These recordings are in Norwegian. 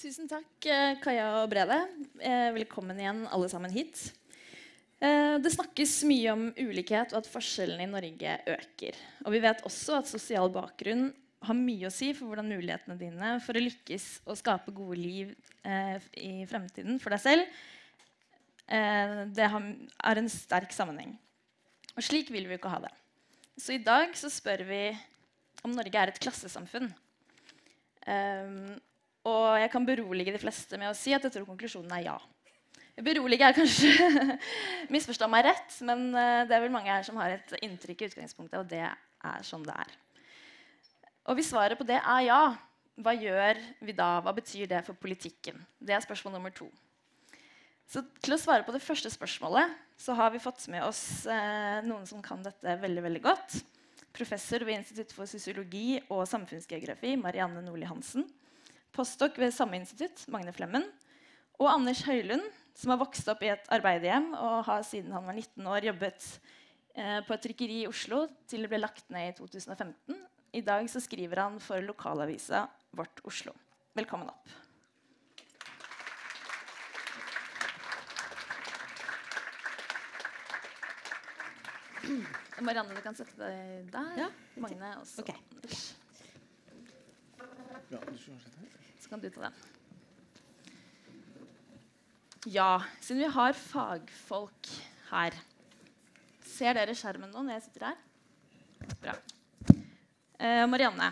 Tusen takk, eh, Kaja og Brede. Eh, velkommen igjen, alle sammen hit. Eh, det snakkes mye om ulikhet og at forskjellene i Norge øker. Og vi vet også at sosial bakgrunn har mye å si for hvordan mulighetene dine for å lykkes og skape gode liv i fremtiden for deg selv, det er en sterk sammenheng. Og slik vil vi ikke ha det. Så i dag så spør vi om Norge er et klassesamfunn. Um, og jeg kan berolige de fleste med å si at jeg tror konklusjonen er ja. Berolige er kanskje misforstå meg rett, men uh, det er vel mange her som har et inntrykk i utgangspunktet, og det er sånn det er. Og hvis svaret på det er ja, hva gjør vi da? Hva betyr det for politikken? Det er spørsmål nummer to. Så til å svare på det første spørsmålet så har vi fått med oss eh, noen som kan dette veldig veldig godt. Professor ved Institutt for sosiologi og samfunnsgeografi, Marianne Nordli Hansen. Postdok ved samme institutt, Magne Flemmen. Og Anders Høylund, som har vokst opp i et arbeiderhjem og har siden han var 19 år jobbet eh, på et trykkeri i Oslo til det ble lagt ned i 2015. I dag så skriver han for lokalavisa Vårt Oslo. Velkommen opp. Marianne, du kan sette deg der. Ja. Magne også. Ok. Anders. Ja, du skal sette her. Så kan du ta den. Ja, siden vi har fagfolk her Ser dere skjermen nå når jeg sitter her? Bra. Eh, Marianne.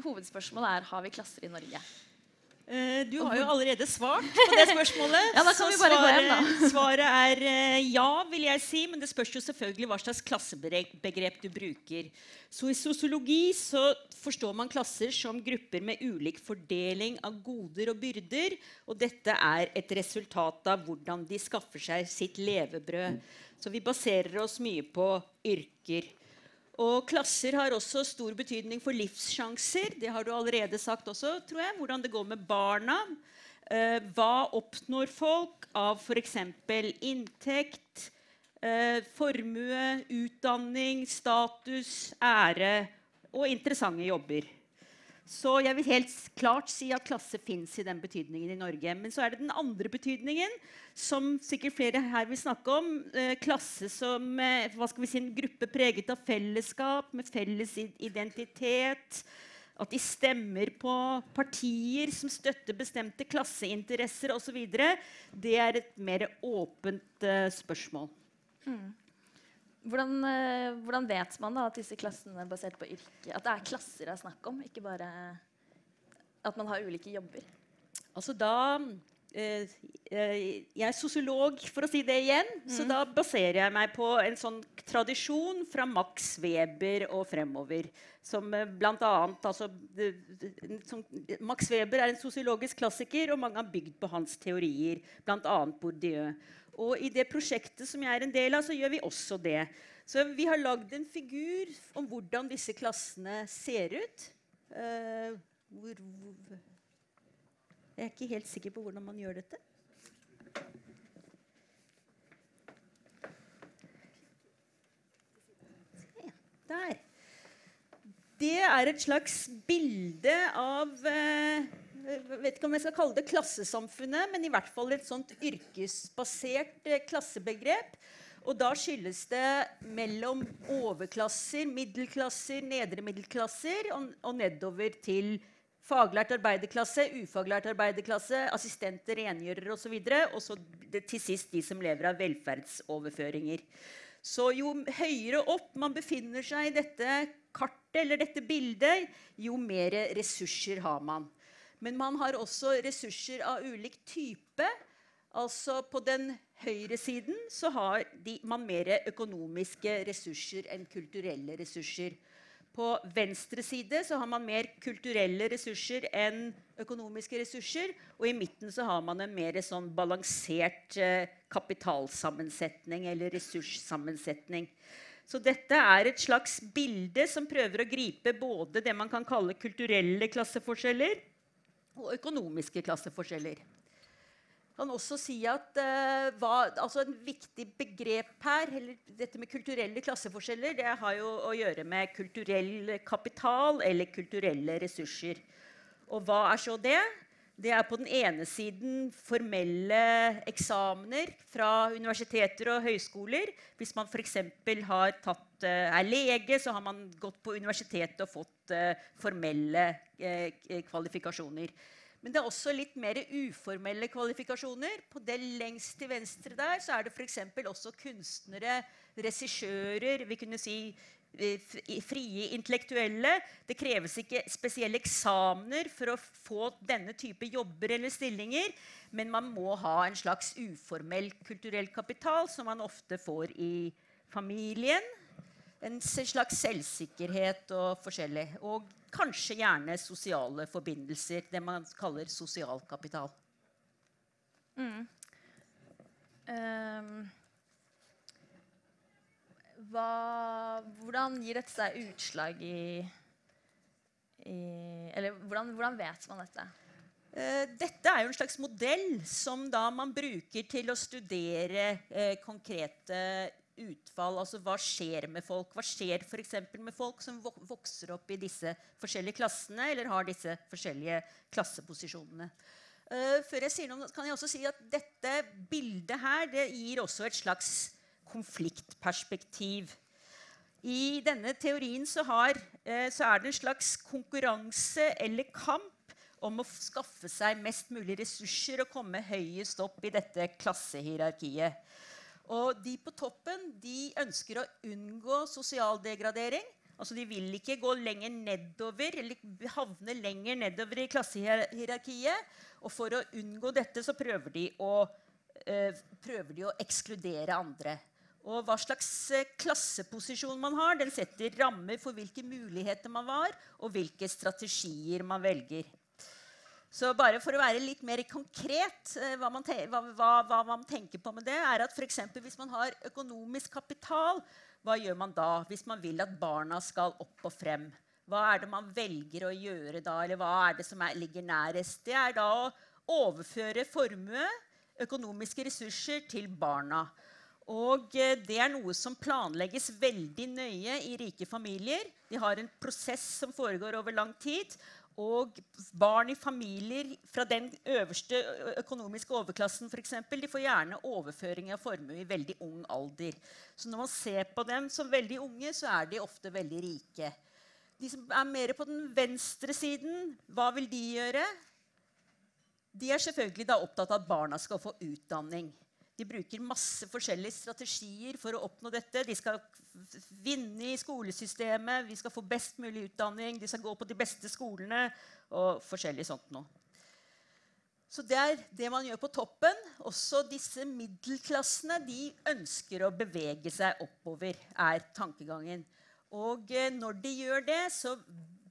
Hovedspørsmålet er har vi klasser i Norge. Eh, Du har jo allerede svart på det spørsmålet. Ja, da kan så vi bare gå hjem, da. svaret er eh, ja, vil jeg si. Men det spørs jo selvfølgelig hva slags klassebegrep du bruker. Så I sosiologi så forstår man klasser som grupper med ulik fordeling av goder og byrder. Og dette er et resultat av hvordan de skaffer seg sitt levebrød. Så vi baserer oss mye på yrker. Og klasser har også stor betydning for livssjanser. Det har du allerede sagt også, tror jeg. Hvordan det går med barna. Eh, hva oppnår folk av f.eks. inntekt, eh, formue, utdanning, status, ære og interessante jobber. Så jeg vil helt klart si at klasse fins i den betydningen i Norge. Men så er det den andre betydningen, som sikkert flere her vil snakke om. Eh, klasse som eh, hva skal vi si, en gruppe preget av fellesskap, med felles identitet. At de stemmer på partier som støtter bestemte klasseinteresser osv. Det er et mer åpent spørsmål. spørsmål. Hvordan, eh, hvordan vet man da at disse klassene er basert på yrke At det er klasser det er snakk om, ikke bare at man har ulike jobber? Altså da eh, eh, Jeg er sosiolog, for å si det igjen. Så da baserer jeg meg på en sånn tradisjon fra Max Weber og fremover. Som eh, blant annet altså, det, som, Max Weber er en sosiologisk klassiker, og mange har bygd på hans teorier, bl.a. Bourdieu. Og i det prosjektet som jeg er en del av, så gjør vi også det. Så vi har lagd en figur om hvordan disse klassene ser ut. Uh, hvor, hvor jeg er ikke helt sikker på hvordan man gjør dette. Der. Det er et slags bilde av jeg vet ikke om jeg skal kalle det klassesamfunnet, men i hvert fall et sånt yrkesbasert eh, klassebegrep. Og da skyldes det mellom overklasser, middelklasser, nedre middelklasser og, og nedover til faglært arbeiderklasse, ufaglært arbeiderklasse, assistenter, rengjørere osv. Og så det- til sist de som lever av velferdsoverføringer. Så jo høyere opp man befinner seg i dette kartet eller dette bildet, jo mer ressurser har man. Men man har også ressurser av ulik type. Altså På den høyre siden så har de, man mer økonomiske ressurser enn kulturelle ressurser. På venstre side så har man mer kulturelle ressurser enn økonomiske ressurser. Og i midten så har man en mer sånn balansert eh, kapitalsammensetning eller ressurssammensetning. Så dette er et slags bilde som prøver å gripe både det man kan kalle kulturelle klasseforskjeller og økonomiske klasseforskjeller. Jeg kan også si at uh, hva, altså En viktig begrep her, dette med kulturelle klasseforskjeller, det har jo å gjøre med kulturell kapital eller kulturelle ressurser. Og hva er så det? Det er på den ene siden formelle eksamener fra universiteter og høyskoler. Hvis man f.eks. Eh, er lege, så har man gått på universitetet og fått uh, formelle uh, kvalifikasjoner. Men det er også litt mer uformelle kvalifikasjoner. På det lengst til venstre der så er det f.eks. også kunstnere, regissører Vi kunne si frie intellektuelle. Det kreves ikke spesielle eksamener for å få denne type jobber eller stillinger, men man må ha en slags uformell kulturell kapital, som man ofte får i familien. En slags selvsikkerhet og forskjellig. Og kanskje gjerne sosiale forbindelser. Det man kaller sosial kapital. Mm. Um hva, hvordan gir dette seg utslag i, i Eller hvordan, hvordan, vet man dette? Uh, dette er jo en slags modell som da man bruker til å studere eh, konkrete utfall. Altså hva skjer med folk? Hva skjer f.eks. med folk som vokser opp i disse forskjellige klassene, eller har disse forskjellige klasseposisjonene? Eh, før jeg sier noe, kan jeg også si at dette bildet her det gir også et slags konfliktperspektiv. I denne teorien så, har, eh, så, er det en slags konkurranse eller kamp om å skaffe seg mest mulig ressurser og komme høyest opp i dette klassehierarkiet. Og de på toppen de ønsker å unngå sosial degradering. Altså De vil ikke gå lenger nedover eller havne lenger nedover i klassehierarkiet. Og for å unngå dette så prøver de å, øh, prøver de å ekskludere andre. Og hva slags eh, klasseposisjon man har, den setter rammer for hvilke muligheter man har, og hvilke strategier man velger. Så bare for å være litt mer konkret eh, hva man, hva, hva, hva man tenker på med det, er at f.eks. hvis man har økonomisk kapital, hva gjør man da hvis man vil at barna skal opp og frem? Hva er det man velger å gjøre da, eller hva er det som er, ligger nærest? Det er da å overføre formue, økonomiske ressurser, til barna. Og eh, det er noe som planlegges veldig nøye i rike familier. De har en prosess som foregår over lang tid. Og barn i familier fra den øverste økonomiske overklassen for eksempel, de får gjerne overføring av formue i veldig ung alder. Så når man ser på dem som veldig unge, så er de ofte veldig rike. De som er mer på den venstre siden, hva vil de gjøre? De er selvfølgelig da opptatt av at barna skal få utdanning. De bruker masse forskjellige strategier for å oppnå dette. De skal vinne i skolesystemet, vi skal få best mulig utdanning, de skal gå på de beste skolene og forskjellig sånt noe. Så det er det man gjør på toppen. Også disse middelklassene de ønsker å bevege seg oppover, er tankegangen. Og eh, når de gjør det, så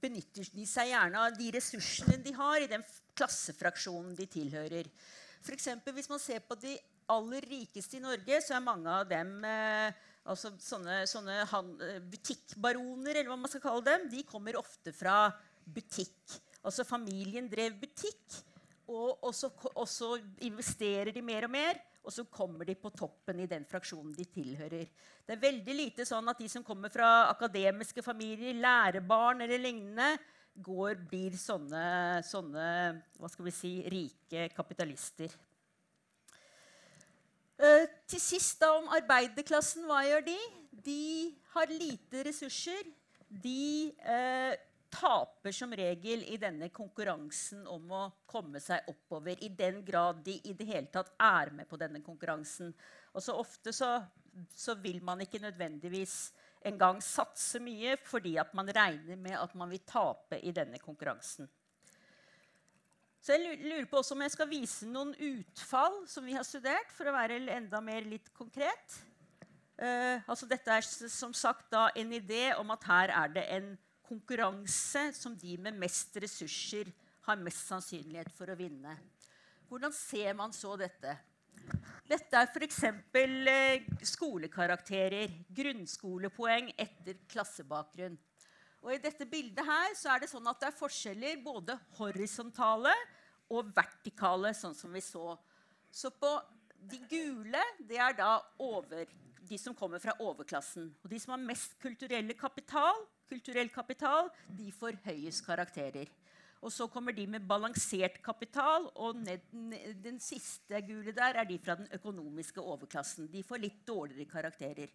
benytter de seg gjerne av de ressursene de har i den klassefraksjonen de tilhører. For hvis man ser på de aller rikeste i Norge, så er mange av dem eh, altså sånne, sånne han, eh, butikkbaroner, eller hva man skal kalle dem, de kommer ofte fra butikk. Altså familien drev butikk, og, og, så, og så investerer de mer og mer. Og så kommer de på toppen i den fraksjonen de tilhører. Det er veldig lite sånn at de som kommer fra akademiske familier, lærebarn eller lignende, går, blir sånne, sånne hva skal vi si, rike kapitalister. Uh, til sist da om arbeiderklassen. Hva gjør de? De har lite ressurser. De eh, taper som regel i denne konkurransen om å komme seg oppover. I den grad de i det hele tatt er med på denne konkurransen. Og så ofte så, så vil man ikke nødvendigvis engang satse mye fordi at man regner med at man vil tape i denne konkurransen. Så jeg lurer på også om jeg skal vise noen utfall som vi har studert, for å være enda mer litt konkret. Uh, altså dette er som sagt da en idé om at her er det en konkurranse som de med mest ressurser har mest sannsynlighet for å vinne. Hvordan ser man så dette? Dette er f.eks. Eh, skolekarakterer. Grunnskolepoeng etter klassebakgrunn. Og I dette bildet her så er det sånn at det er forskjeller både horisontale og vertikale, sånn som vi så. Så på de gule det er da over, de som kommer fra overklassen. Og de som har mest kapital, kulturell kapital, de får høyest karakterer. Og så kommer de med balansert kapital, og ned, ned, den siste gule der er de fra den økonomiske overklassen. De får litt dårligere karakterer.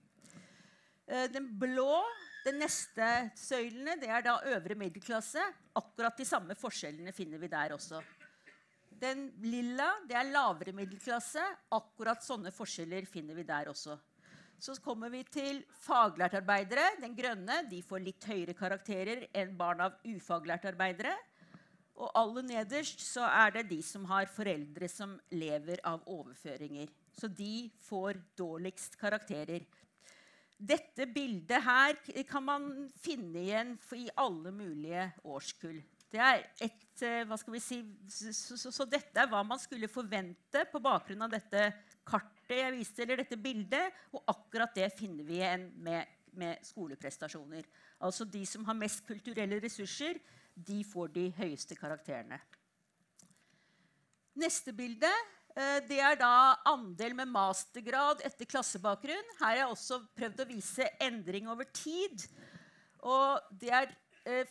Eh, den blå, den neste søylene, det er da øvre middelklasse. Akkurat de samme forskjellene finner vi der også. Den lilla det er lavere middelklasse. Akkurat sånne forskjeller finner vi der også. Så kommer vi til faglærtarbeidere. Den grønne de får litt høyere karakterer enn barn av ufaglærtarbeidere. Og aller nederst så er det de som har foreldre som lever av overføringer. Så de får dårligst karakterer. Dette bildet her kan man finne igjen i alle mulige årskull. Det er et, eh, hva skal vi si, så, så, så, dette er hva man skulle forvente på bakgrunn av dette kartet jeg viste, eller dette bildet. Og akkurat det finner vi igjen med, med skoleprestasjoner. Altså de som har mest kulturelle ressurser, de får de høyeste karakterene. Neste bilde det er da andel med mastergrad etter klassebakgrunn. Her har jeg også prøvd å vise endring over tid. Og det er, eh,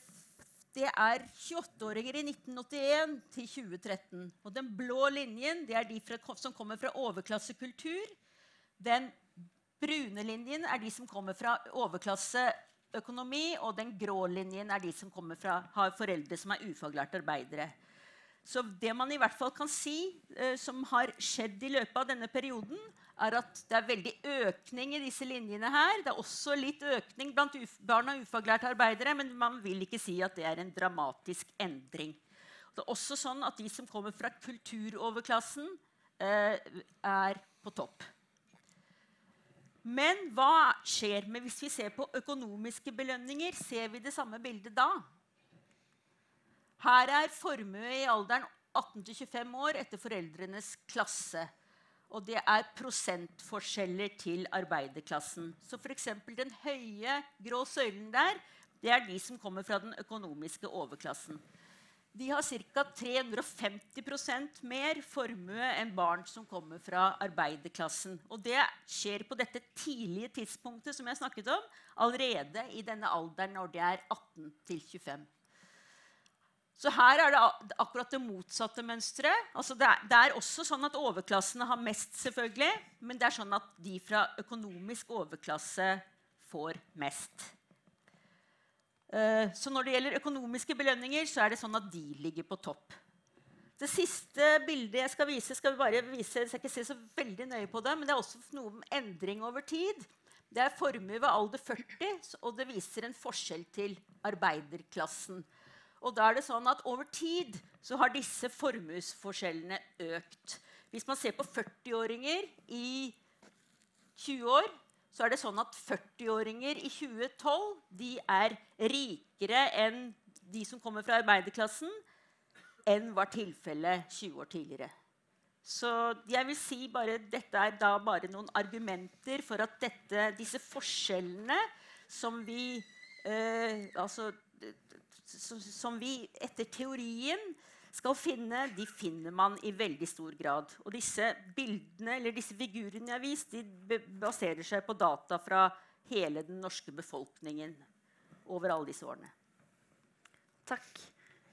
er 28-åringer i 1981 til 2013. Og den blå linjen det er de fra, som kommer fra overklassekultur. Den brune linjen er de som kommer fra overklasseøkonomi. og den grå linjen er de som fra, har foreldre som er ufaglærte arbeidere. Så det man i hvert fall kan si eh, som har skjedd i løpet av denne perioden, er at det er veldig økning i disse linjene her. Det er også litt økning blant barn av ufaglærte arbeidere, men man vil ikke si at det er en dramatisk endring. Det er også sånn at de som kommer fra kulturoverklassen, eh, er på topp. Men hva skjer med hvis vi ser på økonomiske belønninger? Ser vi det samme bildet da? Her er formue i alderen 18-25 år etter foreldrenes klasse. Og det er prosentforskjeller til arbeiderklassen. Så f.eks. den høye grå søylen der, det er de som kommer fra den økonomiske overklassen de har ca. 350% mer formue enn barn som kommer fra arbeiderklassen. Og det skjer på dette tidlige tidspunktet som jeg snakket om, allerede i denne alderen når de er 18 25. Så her er det akkurat det motsatte mønsteret. Altså det, det, er også sånn at overklassene har mest, selvfølgelig, men det er sånn at de fra økonomisk overklasse får mest. Eh, så når det gjelder økonomiske belønninger, så er det sånn at de ligger på topp. Det siste bildet jeg skal vise, skal vi bare vise, jeg skal ikke se så veldig nøye på det, men det er også noe om endring over tid. Det er formue ved alder 40, og det viser en forskjell til arbeiderklassen. Og da er det sånn at Over tid så har disse formuesforskjellene økt. Hvis man ser på 40-åringer i 20 år, så er det sånn at 40-åringer i 2012 de er rikere enn de som kommer fra arbeiderklassen, enn var tilfellet 20 år tidligere. Så jeg vil si bare, Dette er da bare noen argumenter for at dette, disse forskjellene som vi, eh, altså, som vi etter teorien skal finne, de finner man i veldig stor grad. Og disse bildene, eller disse figurene jeg har vist, de baserer seg på data fra hele den norske befolkningen over alle disse årene. Takk.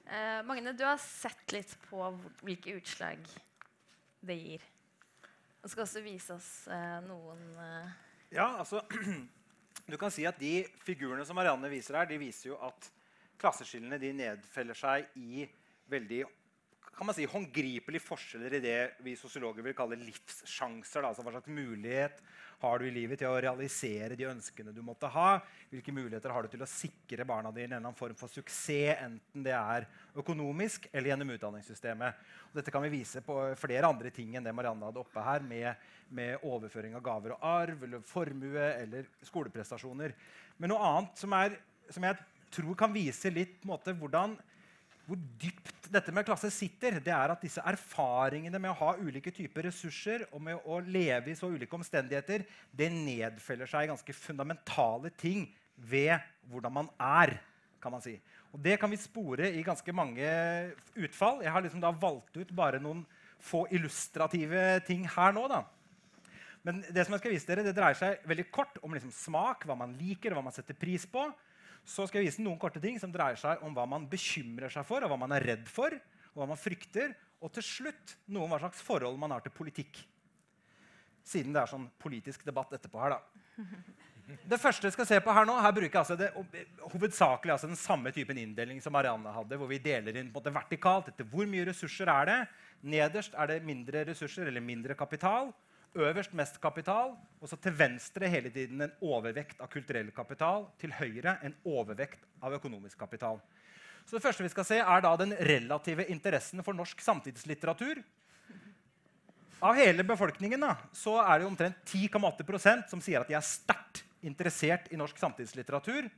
Eh, Magne, du har sett litt på hvilke utslag det gir. Du skal også vise oss eh, noen eh... Ja, altså Du kan si at de figurene som Marianne viser her, de viser jo at klasseskillene de nedfeller seg i veldig kan man si, håndgripelige forskjeller i det vi sosiologer vil kalle livssjanser. Altså hva slags mulighet har du i livet til å realisere de ønskene du måtte ha? Hvilke muligheter har du til å sikre barna dine en eller annen form for suksess, enten det er økonomisk eller gjennom utdanningssystemet? Og dette kan vi vise på flere andre ting enn det Marianne hadde oppe her, med, med overføring av gaver og arv, eller formue eller skoleprestasjoner. Men noe annet som, er, som jeg tror kan vise litt måte, hvordan hvor dypt dette med klasse sitter, det er at disse erfaringene med å ha ulike typer ressurser og med å leve i så ulike omstendigheter, det nedfeller seg i ganske fundamentale ting ved hvordan man er. kan man si. Og Det kan vi spore i ganske mange utfall. Jeg har liksom da valgt ut bare noen få illustrative ting her nå. da. Men det som jeg skal vise dere, det dreier seg veldig kort om liksom smak, hva man liker, hva man setter pris på. Så skal jeg vise noen korte ting som dreier seg om hva man bekymrer seg for, og hva man er redd for, og hva man frykter. Og til slutt noe om hva slags forhold man har til politikk. Siden det er sånn politisk debatt etterpå her, da. Det første jeg skal se på her nå, her bruker jeg altså det, hovedsakelig altså den samme typen inndeling som Marianne hadde, hvor vi deler inn på måte vertikalt etter hvor mye ressurser er det. Nederst er det mindre ressurser eller mindre kapital. Øverst mest kapital. Og så til venstre hele tiden en overvekt av kulturell kapital. Til høyre en overvekt av økonomisk kapital. Så det første vi skal se, er da den relative interessen for norsk samtidslitteratur. Av hele befolkningen da, så er det omtrent 10,8% som sier at de er sterkt interessert i norsk samtidslitteratur.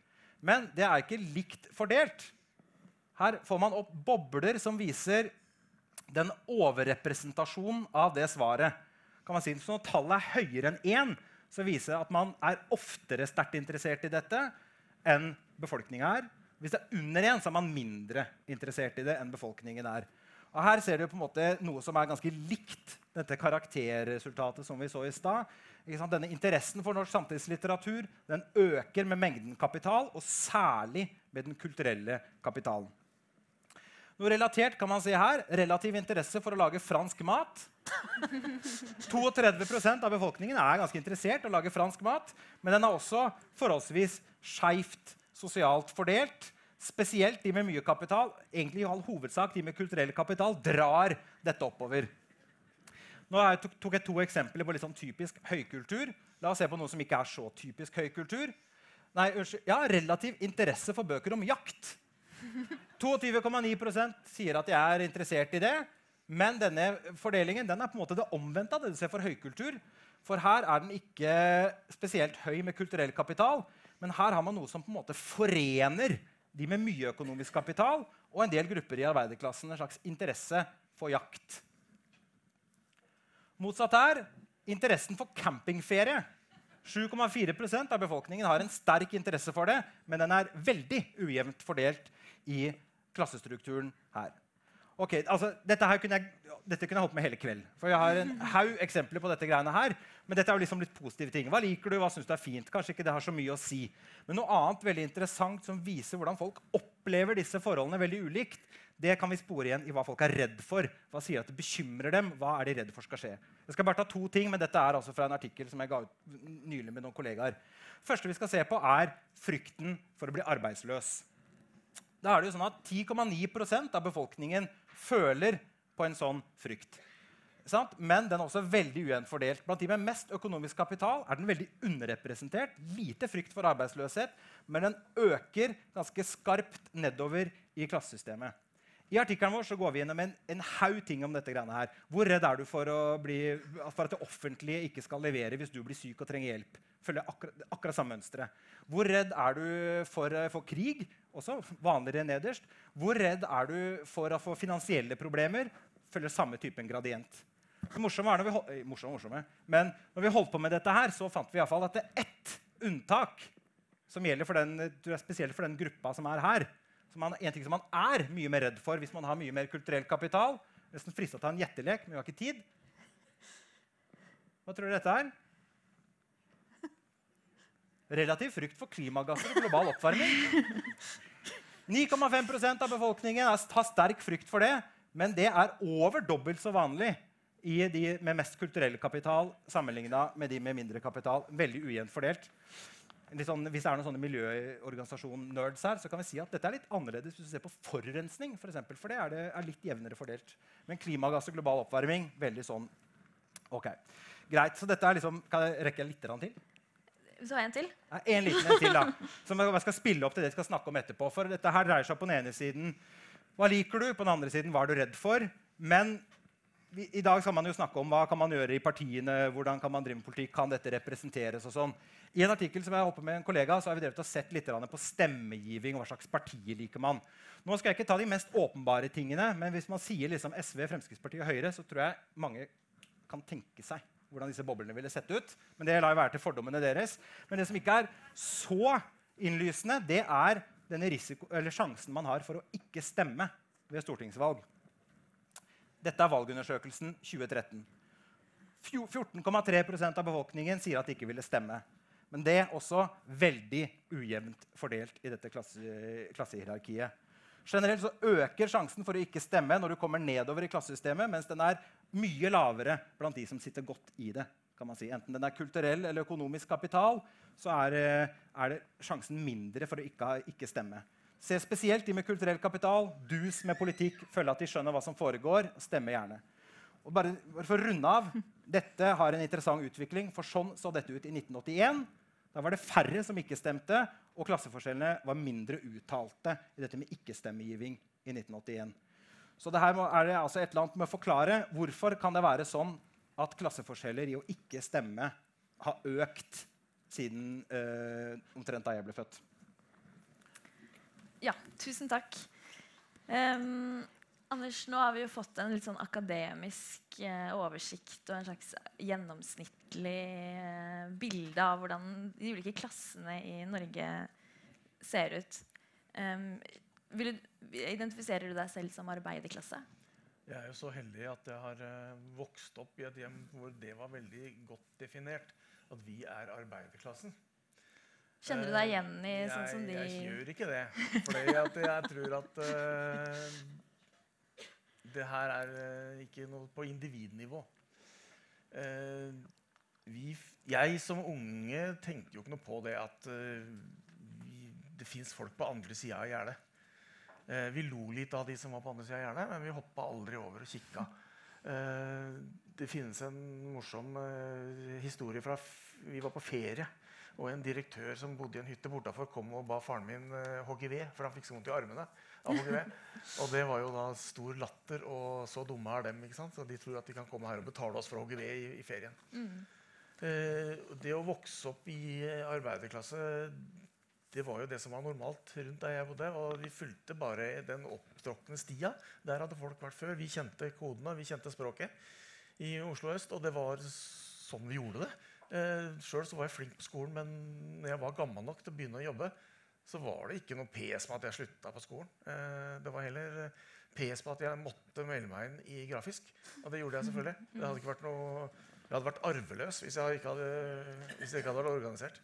Men det er ikke likt fordelt. Her får man opp bobler som viser den overrepresentasjonen av det svaret. Kan man si, så Når tallet er høyere enn én, så viser det at man er oftere sterkt interessert i dette enn befolkninga er. Hvis det er under én, så er man mindre interessert i det enn befolkningen er. Og Her ser du på en måte noe som er ganske likt dette karakterresultatet som vi så i stad. Denne interessen for norsk samtidslitteratur den øker med mengden kapital, og særlig med den kulturelle kapitalen. Noe relatert kan man si her. Relativ interesse for å lage fransk mat. 32% av befolkningen er ganske interessert i å lage fransk mat, men den er også forholdsvis skeivt sosialt fordelt. Spesielt de med mye kapital, egentlig i all hovedsak de med kulturell kapital, drar dette oppover. Nå tok jeg to eksempler på litt sånn typisk høykultur. La oss se på noe som ikke er så typisk høykultur. Nei, ja, Relativ interesse for bøker om jakt. 22,9% sier at de er interessert i det. Men denne fordelingen den er på en måte det omvendte av det du ser for høykultur. For her er den ikke spesielt høy med kulturell kapital, men her har man noe som på en måte forener de med mye økonomisk kapital og en del grupper i arbeiderklassen. En slags interesse for jakt. Motsatt er interessen for campingferie. 7,4% av befolkningen har en sterk interesse for det, men den er veldig ujevnt fordelt i klassestrukturen her. Ok, altså, dette, kunne jeg, dette kunne jeg holdt med hele kveld. For jeg har en haug eksempler på dette greiene her. Men dette er jo liksom litt positive ting. Hva liker du? Hva syns du er fint? Kanskje ikke det har så mye å si. Men noe annet veldig interessant som viser hvordan folk opplever disse forholdene veldig ulikt, det kan vi spore igjen i hva folk er redd for. Hva sier at det bekymrer dem? Hva er de redd for skal skje? Jeg skal bare ta to ting, men Dette er altså fra en artikkel som jeg ga ut nylig med noen kollegaer. Første vi skal se på, er frykten for å bli arbeidsløs. Da er det jo sånn at 10,9% av befolkningen føler på en sånn frykt. Men den er også veldig ujevnt fordelt. Blant de med mest økonomisk kapital er den veldig underrepresentert. Lite frykt for arbeidsløshet, men den øker ganske skarpt nedover i klassesystemet. I artikkelen vår så går vi gjennom en, en haug ting om dette. greiene her. Hvor redd er du for, bli, for, at det offentlige ikke skal levere hvis du blir syk og trenger hjelp? Følger akkurat, akkurat samme mønstre. Hvor redd er du for, for, krig? Også vanligere nederst. Hvor redd er du for å få finansielle problemer? Følger samme typen gradient. Det morsomme er når vi, eh, morsomme, morsomme. Men når vi holdt på med dette, her, så fant vi i fall at det er ett unntak som gjelder for den, spesielt for den gruppa som er her man, en ting som man er mye mer redd for hvis man har mye mer kulturell kapital. Nesten frista til en gjettelek, men vi har ikke tid. Hva tror dere dette er? Relativ frykt for klimagasser og global oppvarming. 9,5% av befolkningen har sterk frykt for det, men det er over dobbelt så vanlig i de med mest kulturell kapital sammenligna med de med mindre kapital. Veldig ujevnt fordelt sånn, hvis det er noen sånne miljøorganisasjon-nerds her, så kan vi si at dette er litt annerledes hvis du ser på forurensning. For, eksempel, for det er, det er, litt jevnere fordelt. Men klimagass og global oppvarming veldig sånn OK. Greit. Så dette er liksom, Kan jeg rekke litt til? Så en til? Ja, en liten en til, da. Som jeg skal spille opp til det jeg skal snakke om etterpå. For dette her dreier seg på den ene siden hva liker du, på den andre siden hva er du redd for. Men i dag skal man jo snakke om hva kan man gjøre i partiene, hvordan kan man drive med politikk, kan dette representeres og sånn. I en artikkel som jeg holdt på med en kollega, så har vi drevet og sett litt på stemmegiving. og hva slags partier liker man. Nå skal jeg ikke ta de mest åpenbare tingene, men hvis man sier liksom SV, Fremskrittspartiet og Høyre, så tror jeg mange kan tenke seg hvordan disse boblene ville sett ut. Men det lar jo være til fordommene deres. Men det som ikke er så innlysende, det er denne risiko, sjansen man har for å ikke stemme ved stortingsvalg. Dette er valgundersøkelsen 2013. 14,3% av befolkningen sier at de ikke ville stemme. Men det er også veldig ujevnt fordelt i dette klasse, klassehierarkiet. Generelt så øker sjansen for å ikke stemme når du kommer nedover i klassesystemet, mens den er mye lavere blant de som sitter godt i det. kan man si. Enten den er kulturell eller økonomisk kapital, så er, eh, er det sjansen mindre for å ikke, ikke stemme. Se spesielt de med kulturell kapital, dus med politikk, følge at de skjønner hva som foregår. Stemme gjerne. Og bare, for å runde av, Dette har en interessant utvikling, for sånn så dette ut i 1981. Da var det færre som ikke stemte, og klasseforskjellene var mindre uttalte i dette med ikke-stemmegiving i 1981. Så det her er det altså et eller annet med å forklare hvorfor kan det være sånn at klasseforskjeller i å ikke stemme har økt siden eh, omtrent da jeg ble født. Ja, tusen takk. Um, Anders, nå har vi jo fått en litt sånn akademisk uh, oversikt og en slags gjennomsnittlig uh, bilde av hvordan de ulike klassene i Norge ser ut. Um, du, identifiserer du deg selv som arbeiderklasse? Jeg er jo så heldig at jeg har uh, vokst opp i et hjem hvor det var veldig godt definert. At vi er arbeiderklassen. Kjenner du deg igjen i jeg, sånn som de Jeg gjør ikke det. For jeg tror at uh, det her er uh, ikke noe på individnivå. Uh, vi, jeg som unge tenker jo ikke noe på det at eh, vi, det fins folk på andre sida av gjerdet. Eh, vi lo litt av de som var på andre sida av gjerdet, men vi hoppa aldri over og kikka. Eh, det finnes en morsom eh, historie fra Vi var på ferie, og en direktør som bodde i en hytte bortafor, kom og ba faren min eh, hogge ved, for han fikk så vondt i armene. av hogge ved. Og det var jo da stor latter, og så dumme er dem. ikke sant? Så de tror at de kan komme her og betale oss for å hogge ved i, i ferien. Eh, det å vokse opp i eh, arbeiderklasse det var jo det som var normalt rundt der jeg bodde. Og vi fulgte bare den opptråkne stia. Der hadde folk vært før. Vi kjente kodene, vi kjente språket i Oslo øst. Og det var sånn vi gjorde det. Eh, Sjøl var jeg flink på skolen, men når jeg var gammel nok til å begynne å jobbe, så var det ikke noe pes med at jeg slutta på skolen. Eh, det var heller eh, pes på at jeg måtte melde meg inn i grafisk. Og det gjorde jeg selvfølgelig. Det hadde ikke vært noe jeg hadde vært arveløs hvis jeg ikke hadde, hvis jeg ikke hadde vært organisert.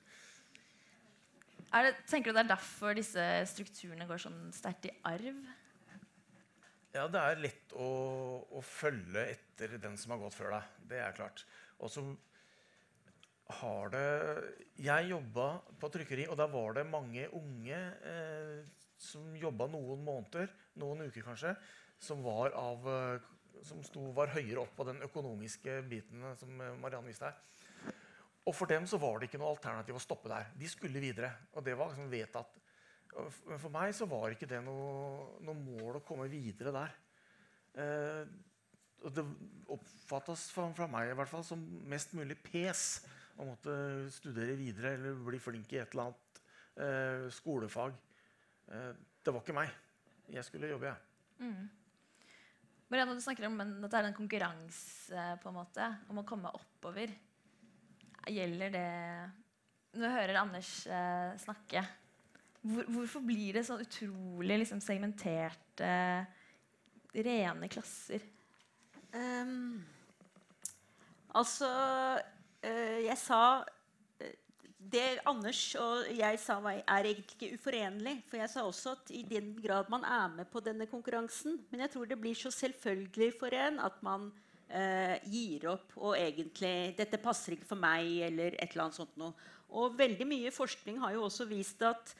er det, Tenker du det er derfor disse strukturene går sånn sterkt i arv? Ja, det er lett å, å følge etter den som har gått før deg. Det er klart. Og så har det Jeg jobba på trykkeri, og der var det mange unge eh, som jobba noen måneder, noen uker kanskje, som var, av, eh, som sto, var høyere opp på den økonomiske biten eh, som eh, Marianne viste her. Og for dem så var det ikke noe alternativ å stoppe der. De skulle videre. Og det var liksom vedtatt. Men for meg så var ikke det noe, noe mål å komme videre der. Eh, det oppfattes fra, fra meg i hvert fall som mest mulig pes å måtte studere videre eller bli flink i et eller annet eh, skolefag. Eh, det var ikke meg. Jeg skulle jobbe, jeg. Marianne, du snakker om en, at det er en konkurranse på en måte, om å komme oppover. Gjelder det Når jeg hører Anders eh, snakke, hvor, hvorfor blir det så utrolig liksom, segmenterte, rene klasser? Um, altså eh, Jeg sa eh, Det Anders og jeg sa, er egentlig ikke uforenlig. For jeg sa også at i den grad man er med på denne konkurransen Men jeg tror det blir så selvfølgelig for en at man eh, gir opp og egentlig 'Dette passer ikke for meg', eller et eller annet sånt noe. Og veldig mye forskning har jo også vist at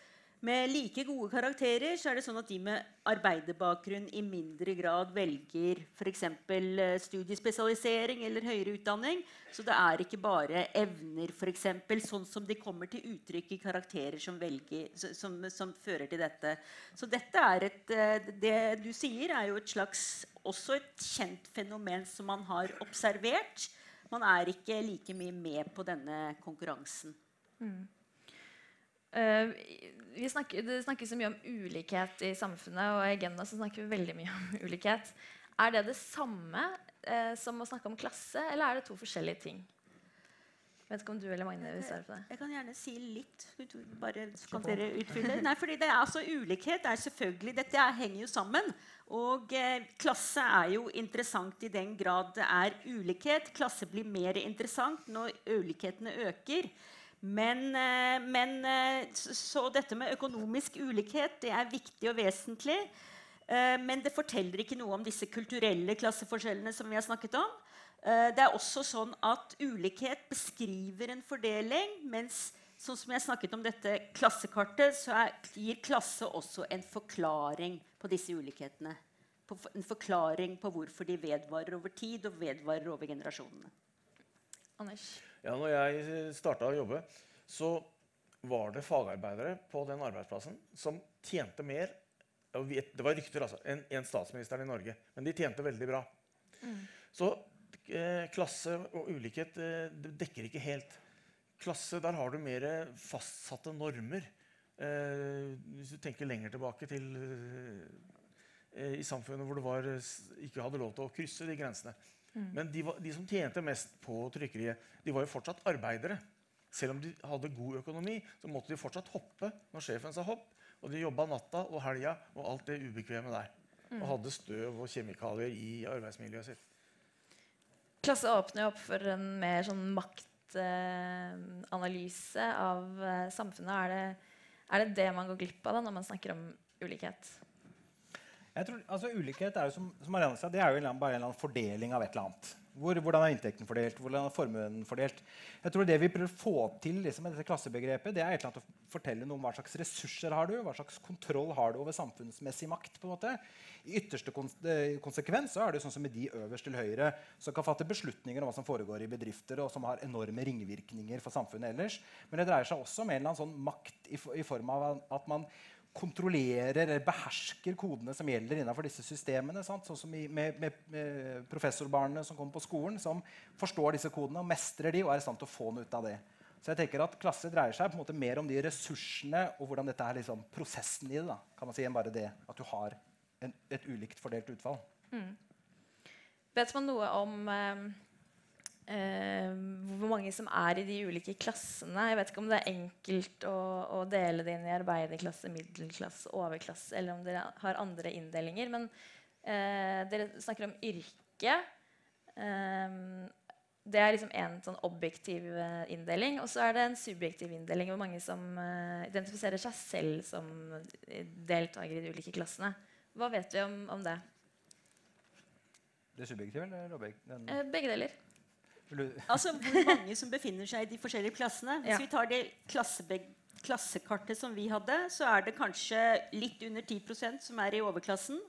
med like gode karakterer så er det sånn at de med arbeiderbakgrunn i mindre grad velger f.eks. studiespesialisering eller høyere utdanning. Så det er ikke bare evner, f.eks., sånn som de kommer til uttrykk i karakterer som, velger, som, som fører til dette. Så dette er et, eh, det du sier, er jo et slags også et kjent fenomen som man har observert. Man er ikke like mye med på denne konkurransen. Eh, vi snakker, det snakkes så mye om ulikhet i samfunnet, og i Agenda så snakker vi veldig mye om ulikhet. Er det det samme eh, som å snakke om klasse, eller er det to forskjellige ting? Jeg vet ikke om du eller Magne vil svare på det. Jeg kan gjerne si litt. Bare så kan dere utfylle. Nei, fordi det er altså Ulikhet er selvfølgelig Dette er, henger jo sammen. Og eh, klasse er jo interessant i den grad det er ulikhet. Klasse blir mer interessant når ulikhetene øker. Men, eh, men eh, så, dette med økonomisk ulikhet det er viktig og vesentlig. Eh, men det forteller ikke noe om disse kulturelle klasseforskjellene som vi har snakket om. Det er også sånn at ulikhet beskriver en fordeling, mens sånn som jeg snakket om dette klassekartet, så er, gir klasse også en forklaring på disse ulikhetene. En forklaring på hvorfor de vedvarer over tid og vedvarer over generasjonene. Anders? Ja, når jeg starta å jobbe, så var det fagarbeidere på den arbeidsplassen som tjente mer Det var rykter, altså. Enn en statsministeren i Norge. Men de tjente veldig bra. Så eh, klasse og ulikhet eh, det dekker ikke helt. Klasse, der har du mer fastsatte normer. Eh, hvis du tenker lenger tilbake til eh, i samfunnet hvor du var, eh, ikke hadde lov til å krysse de grensene. Men de, var, de som tjente mest på trykkeriet, de var jo fortsatt arbeidere. Selv om de hadde god økonomi, så måtte de fortsatt hoppe når sjefen sa hopp. Og de jobba natta og helga og alt det ubekvemme der. Og hadde støv og kjemikalier i arbeidsmiljøet sitt. Klasse åpner jo opp for en mer sånn maktanalyse av eh, samfunnet. Er det, er det det man går glipp av da, når man snakker om ulikhet? Jeg tror, altså Ulikhet er jo som, som Marianne sa, det er jo en bare en eller annen fordeling av et eller annet. Hvor, hvordan er inntekten fordelt? Hvordan er formuen fordelt? Jeg tror Det vi prøver å få til liksom, med dette klassebegrepet, det er et eller annet å fortelle noe om hva slags ressurser har du hva slags kontroll har du over samfunnsmessig makt. på en måte. I ytterste eh, konsekvens så er det sånn som med de øverst til høyre som kan fatte beslutninger om hva som foregår i bedrifter, og som har enorme ringvirkninger for samfunnet ellers. Men det dreier seg også om en eller annen sånn makt i, i form av at man kontrollerer eller behersker kodene som gjelder innenfor disse systemene. Sant? Sånn som i, med, med, professorbarna som kommer på skolen, som forstår disse kodene og mestrer de og er i stand til å få noe ut av det. Så jeg tenker at Klasse dreier seg på en måte mer om de ressursene og hvordan dette er liksom prosessen i det. da, kan man si, enn bare det at du har en, et ulikt fordelt utfall. Vet man noe om eh, eh, hvor mange som er i de ulike klassene? Jeg vet ikke om det er enkelt å, å dele det inn i arbeiderklasse, middelklasse, overklasse, eller om dere har andre inndelinger. Men eh, dere snakker om yrke. Eh, det er liksom en sånn objektiv eh, inndeling. Og så er det en subjektiv inndeling hvor mange som eh, identifiserer seg selv som deltaker i de ulike klassene. Hva vet vi om, om det? Det subjektive eller objektive? Eh, begge deler. Altså hvor mange som befinner seg i de forskjellige klassene. Hvis Ja. vi tar det klassekartet som vi hadde, så er det kanskje litt under 10% som er i overklassen.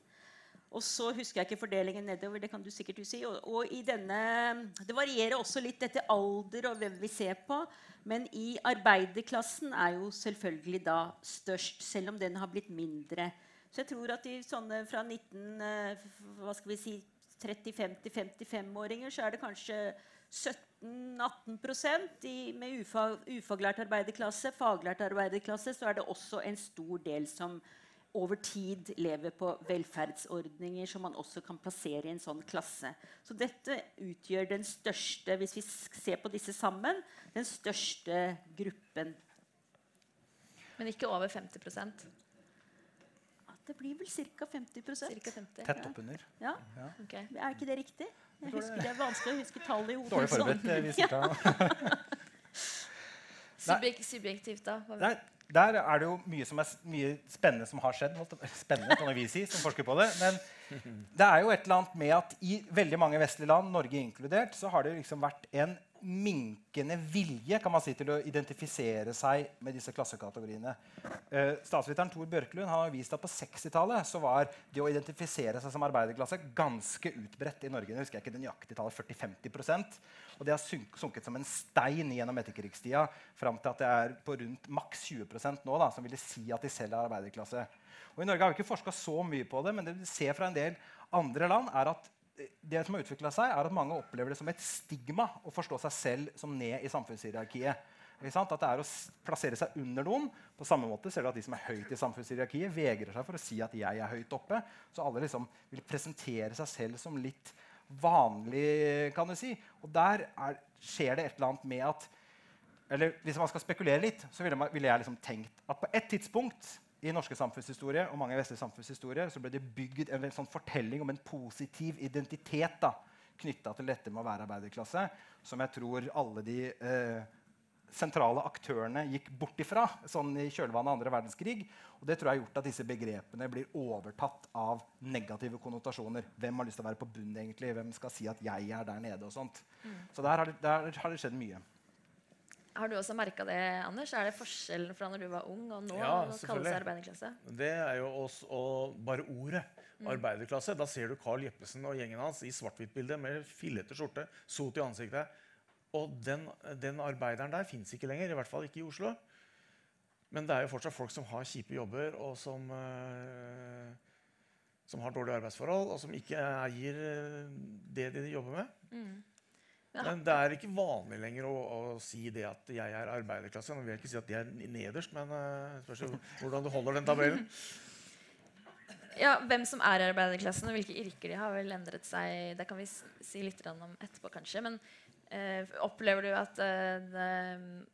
Og så husker jeg ikke fordelingen nedover. det kan du sikkert si. Og, og i denne, Det varierer også litt etter alder og hvem vi ser på. Men i arbeiderklassen er jo selvfølgelig da størst, selv om den har blitt mindre. Så jeg tror at i sånne fra 19, eh, hva skal vi si, 35 til 55-åringer så er det kanskje 17-18% i, med ufag, ufaglært arbeiderklasse. Faglært arbeiderklasse så er det også en stor del som over tid lever på velferdsordninger som man også kan plassere i en sånn klasse. Så dette utgjør den største, hvis vi ser på disse sammen, den største gruppen. Men ikke over 50 Ja, Det blir vel ca. 50 Cirka 50 Tett oppunder. ja. Ok. Er ikke det riktig? Jeg husker det. Er vanskelig å huske tallet i hodet. Dårlig sånn. forberedt. eh, viser sitter her. Subjek subjektivt, da? Der, der er det jo mye, som er, mye spennende som har skjedd. Spennende, kan vi si, som forsker på det. Men det er jo et eller annet med at i veldig mange vestlige land, Norge inkludert, så har det liksom vært en minkende vilje kan man si, til å identifisere seg med disse klassekategoriene. Eh, statsviteren Tor Bjørklund har vist at på 60-tallet var det å identifisere seg som arbeiderklasse ganske utbredt i Norge. Jeg husker ikke det nøyaktige tallet, 40-50% Og det har sunk sunket som en stein gjennom etterkrigstida fram til at det er på rundt maks 20% nå, da, som ville si at de selv er arbeiderklasse. Og I Norge har vi ikke forska så mye på det, men det vi ser fra en del andre land, er at det som har utviklet seg, er at mange opplever det som et stigma å forstå seg selv som ned i samfunnshierarkiet. At det er å plassere seg under noen. På samme måte ser du at De som er høyt i samfunnshierarkiet, vegrer seg for å si at 'jeg er høyt oppe'. Så alle liksom vil presentere seg selv som litt vanlig, kan du si. Og der er, skjer det et eller annet med at eller Hvis man skal spekulere litt, så ville, man, ville jeg liksom tenkt at på et tidspunkt i norske samfunnshistorie og mange vestlige samfunnshistorie så ble det bygd en, en sånn fortelling om en positiv identitet da, knytta til dette med å være arbeiderklasse, som jeg tror alle de eh, sentrale aktørene gikk bort ifra sånn i kjølvannet av andre verdenskrig. Og det tror jeg har gjort at disse begrepene blir overtatt av negative konnotasjoner. Hvem har lyst til å være på bunn? egentlig? Hvem skal si at 'jeg er der nede?' og sånt. Mm. Så der har, det, der har det skjedd mye. Har du også merka det, Anders? Er det forskjellen fra når du var ung og nå? Ja, selvfølgelig. arbeiderklasse? Det er jo også, og bare ordet mm. arbeiderklasse. Da ser du Carl Jeppesen og gjengen hans i svart-hvitt-bilde med fillete skjorte, sot i ansiktet. Og den, den arbeideren der fins ikke lenger, i hvert fall ikke i Oslo. Men det er jo fortsatt folk som har kjipe jobber, og som, øh, som har dårlige arbeidsforhold, og som ikke eier eh, det de jobber med. Mm. Men det er ikke vanlig lenger å, å, si det at jeg er arbeiderklasse. Nå vil jeg ikke si at de er nederst, men uh, spørs hvordan du holder den tabellen. Ja, Hvem som er i arbeiderklassen og hvilke yrker de har, vel endret seg. Det kan vi si litt om etterpå, kanskje. Men Uh, opplever du at uh, det,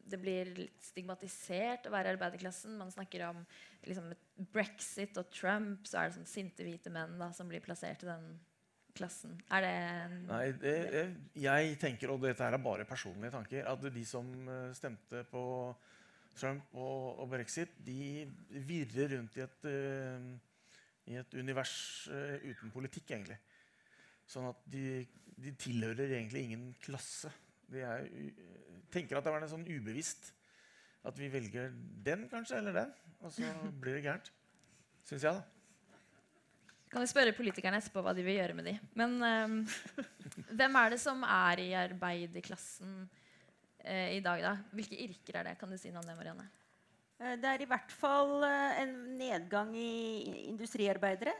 det, blir litt stigmatisert å være i arbeiderklassen? Man snakker om liksom, brexit og Trump, så er det sånn sinte hvite menn da, som blir plassert i den klassen. Er det Nei, det, jeg tenker, og dette er bare personlige tanker, at de som eh, stemte på Trump og, og brexit, de virrer rundt i et, uh, i et univers uten politikk, egentlig. Sånn at de, de tilhører egentlig ingen klasse. De er, tenker at det var en sånn ubevisst at vi velger den kanskje, eller den. Og så blir det gærent. Syns jeg, da. Kan vi spørre politikerne etterpå hva de vil gjøre med de. Men um, hvem er det som er i arbeiderklassen uh, i dag, da? Hvilke yrker er det? Kan du si noe om det, Marianne? Eh, det er i hvert fall uh, en nedgang i industriarbeidere.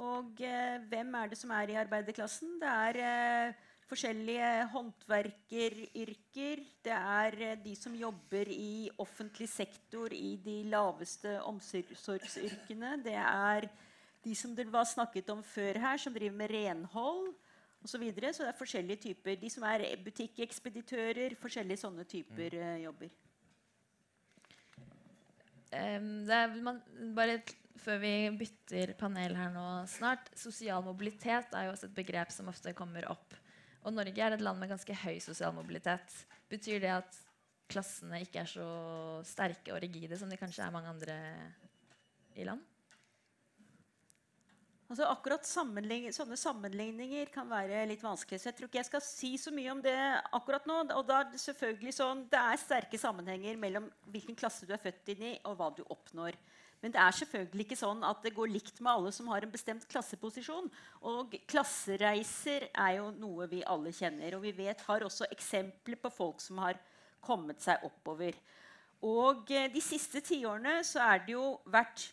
Og eh, hvem er det som er i arbeiderklassen? Det er eh, forskjellige håndverkeryrker. Det er eh, de som jobber i offentlig sektor i de laveste omsorgsyrkene. Det er de som det var snakket om før her, som driver med renhold osv. Så, videre. så det er forskjellige typer. De som er butikkekspeditører. Forskjellige sånne typer uh, jobber. Um, det er, man, bare før vi bytter panel her nå snart Sosial mobilitet er jo også et begrep som ofte kommer opp. Og Norge er et land med ganske høy sosial mobilitet. Betyr det at klassene ikke er så sterke og rigide som de kanskje er mange andre i land? Altså akkurat sammenlign Sånne sammenligninger kan være litt vanskelig. så jeg tror ikke jeg skal si så mye om det akkurat nå. og da er Det selvfølgelig sånn, det er sterke sammenhenger mellom hvilken klasse du er født inn i, og hva du oppnår. Men det er selvfølgelig ikke sånn at det går likt med alle som har en bestemt klasseposisjon. Og klassereiser er jo noe vi alle kjenner. Og vi vet har også eksempler på folk som har kommet seg oppover. Og eh, de siste tiårene så er det jo vært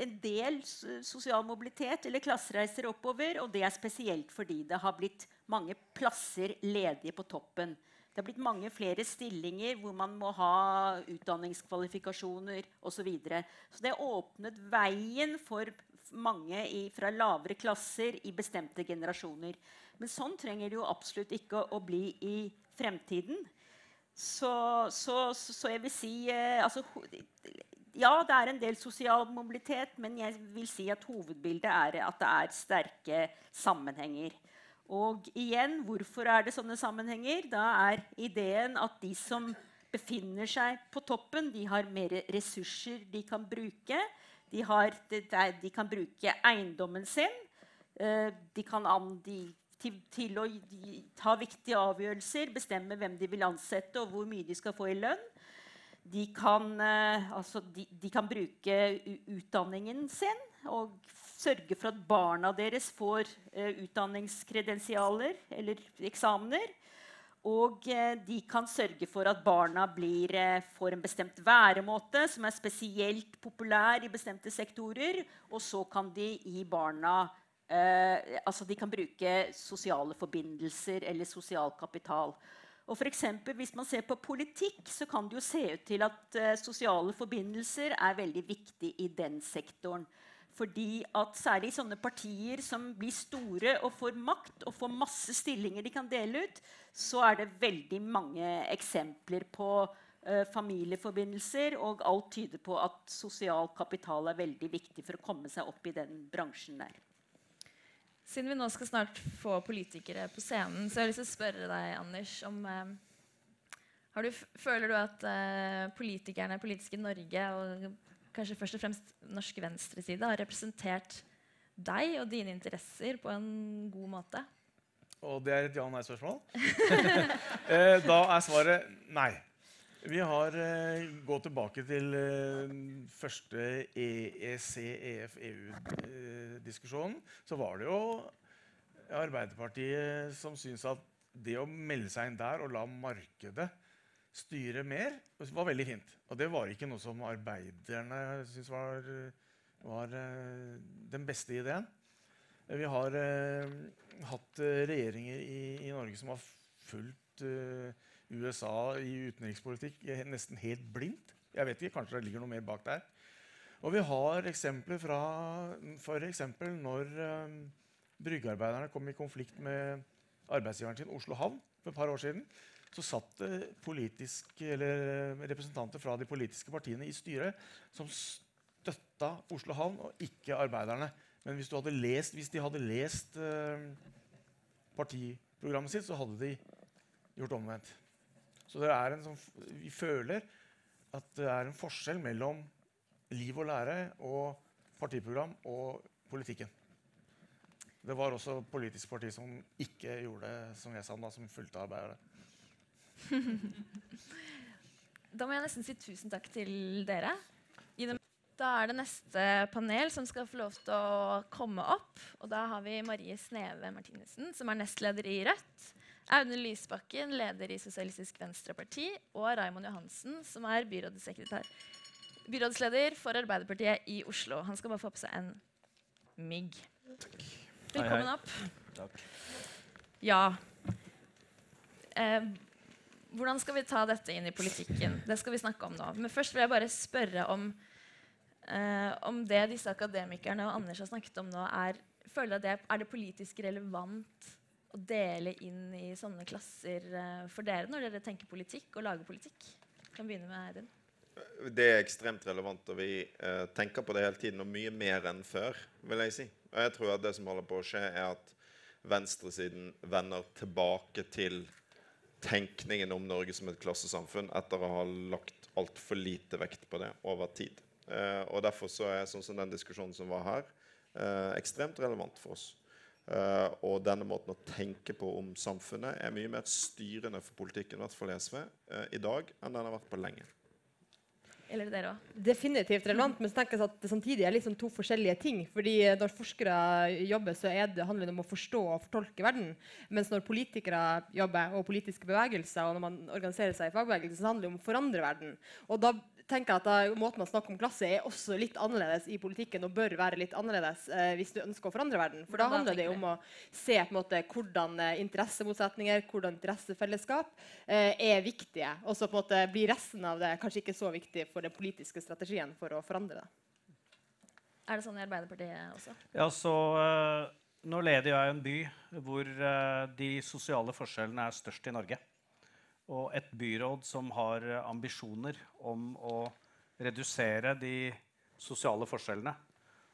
en del sosial mobilitet eller klassereiser oppover. Og det er spesielt fordi det har blitt mange plasser ledige på toppen. Det har blitt mange flere stillinger hvor man må ha utdanningskvalifikasjoner osv. Så, videre. så det har åpnet veien for mange i, fra lavere klasser i bestemte generasjoner. Men sånn trenger det jo absolutt ikke å, å bli i fremtiden. Så, så, så jeg vil si eh, altså, Ja, det er en del sosial mobilitet, men jeg vil si at hovedbildet er at det er sterke sammenhenger. Og igjen, hvorfor er det sånne sammenhenger? Da er ideen at de som befinner seg på toppen, de har mer ressurser de kan bruke. De, har, de kan bruke eiendommen sin. Eh, de kan de, til, til, å ta viktige avgjørelser, bestemme hvem de vil ansette, og hvor mye de skal få i lønn. De kan, eh, altså, de, de kan bruke utdanningen sin og sørge for at barna deres får eh, utdanningskredensialer eller eksamener. Og eh, de kan sørge for at barna blir, får en bestemt væremåte som er spesielt populær i bestemte sektorer. Og så kan de gi barna eh, altså De kan bruke sosiale forbindelser eller sosial kapital. Og for eksempel, hvis man ser på politikk, så kan det jo se ut til at uh, sosiale forbindelser er veldig viktig i den sektoren. Fordi at særlig sånne partier som blir store og får makt og får masse stillinger de kan dele ut, så er det veldig mange eksempler på uh, familieforbindelser. Og alt tyder på at sosial kapital er veldig viktig for å komme seg opp i den bransjen der. Siden vi nå skal snart få politikere på scenen, så har jeg lyst til å spørre deg, Anders, om eh, Har du, føler du at eh, politikerne, politiske Norge og kanskje først og fremst norsk venstreside, har representert deg og dine interesser på en god måte? Og det er et ja-nei-spørsmål. eh, da er svaret nei. Vi har eh, gått tilbake til eh, første EEC-EF-EU-diskusjonen. Så var det jo Arbeiderpartiet som syntes at det å melde seg inn der og la markedet styre mer, var veldig fint. Og det var ikke noe som arbeiderne syntes var, var uh, den beste ideen. Vi har uh, hatt uh, regjeringer i, i, Norge som har fulgt USA i utenrikspolitikk nesten helt blindt. Jeg vet ikke, Kanskje det ligger noe mer bak der. Og vi har eksempler fra f.eks. når bryggearbeiderne kom i konflikt med arbeidsgiveren sin, Oslo Havn, for et par år siden, så satt det representanter fra de politiske partiene i styret som støtta Oslo Havn, og ikke arbeiderne. Men hvis, lest, hvis de hadde lest uh, partiprogrammet sitt, så hadde de gjort omvendt. Så sånn, vi føler at det er en forskjell mellom liv og lære og partiprogram og politikken. Det var også politisk parti som ikke gjorde det som jeg sa, da, som fulgte arbeidet. da må jeg nesten si tusen takk til dere. Da er det neste panel som skal få lov til å komme opp. Og da har vi Marie Sneve Martinussen, som er nestleder i Rødt. Audun Lysbakken, leder i Sosialistisk Venstreparti. Og Raimond Johansen, som er byrådsleder for Arbeiderpartiet i Oslo. Han skal bare få på seg en migg. Takk. Velkommen opp. Takk. Ja. Eh, hvordan skal vi ta dette inn i politikken? Det skal vi snakke om nå. Men først vil jeg bare spørre om, eh, om det disse akademikerne og Anders har snakket om nå, er, det, er det politisk relevant å dele inn i sånne klasser eh, for dere når dere tenker politikk og lager politikk? Jeg kan begynne med Eirin. Det er ekstremt relevant, og vi eh, tenker på det hele tiden, og mye mer enn før. vil jeg si. Og jeg tror at det som holder på å skje, er at venstresiden vender tilbake til tenkningen om Norge som et klassesamfunn etter å ha lagt altfor lite vekt på det over tid. Eh, og Derfor så er sånn som den diskusjonen som var her, eh, ekstremt relevant for oss. Uh, og denne måten å tenke på om samfunnet er mye mer styrende for politikken i hvert fall i SV, uh, i dag enn den har vært på lenge. Eller dere òg? Definitivt relevant, men så tenker jeg at det samtidig er liksom to forskjellige ting. fordi Når forskere jobber, så det, handler det om å forstå og fortolke verden. Mens når politikere jobber, og politiske bevegelser, og når man organiserer seg i fagbevegelser, så handler det om å forandre verden. Og da tenker jeg at da, Måten man snakker om klasse er også litt annerledes i politikken og bør være litt annerledes eh, hvis du ønsker å forandre verden. For da handler det om å se på en måte hvordan eh, interessemotsetninger, hvordan interessefellesskap eh, er viktige. Og så på en måte blir resten av det kanskje ikke så viktig for den politiske strategien for å forandre det. Er det sånn i Arbeiderpartiet også? Ja, så uh, Nå leder jeg en by hvor uh, de sosiale forskjellene er størst i Norge og et byråd som har ambisjoner om å redusere de sosiale forskjellene.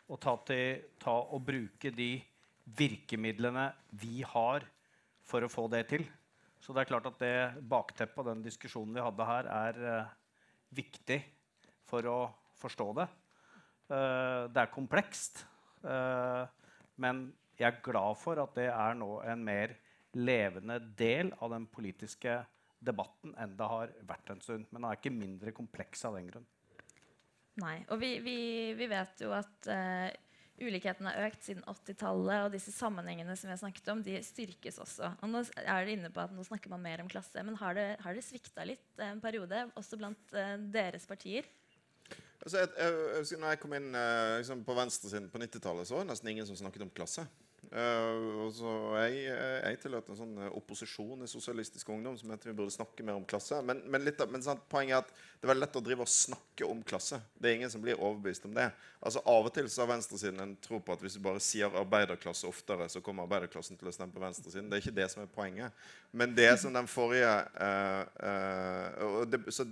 Og ta, til, ta og bruke de virkemidlene vi har for å få det til. Så det er klart at det bakteppet og den diskusjonen vi hadde her, er uh, viktig for å forstå det. Uh, det er komplekst. Uh, men jeg er glad for at det er nå en mer levende del av den politiske debatten enn det har vært en stund. Men den er ikke mindre kompleks av den grunn. Nei, og vi, vi, vi vet jo at uh, ulikheten har økt siden 80-tallet, og disse sammenhengene som vi har snakket om, de styrkes også. Og nå er det inne på at nå snakker man mer om klasse, men har det, har det svikta litt en periode, også blant uh, deres partier? Altså, jeg, jeg, når jeg kom inn uh, liksom på venstresiden på 90-tallet, så var det nesten ingen som snakket om klasse. Uh, så jeg, jeg tilhørte en sånn eh, opposisjon i Sosialistisk Ungdom som mente vi burde snakke mer om klasse. Men, men, litt, men sant, poenget er at det er veldig lett å drive og snakke om klasse. Det er ingen som blir overbevist om det. Altså Av og til så har venstresiden en tro på at hvis du bare sier arbeiderklasse oftere, så kommer arbeiderklassen til å stemme på venstresiden. Det er ikke det som er poenget. Men det som den forrige uh, uh, det, så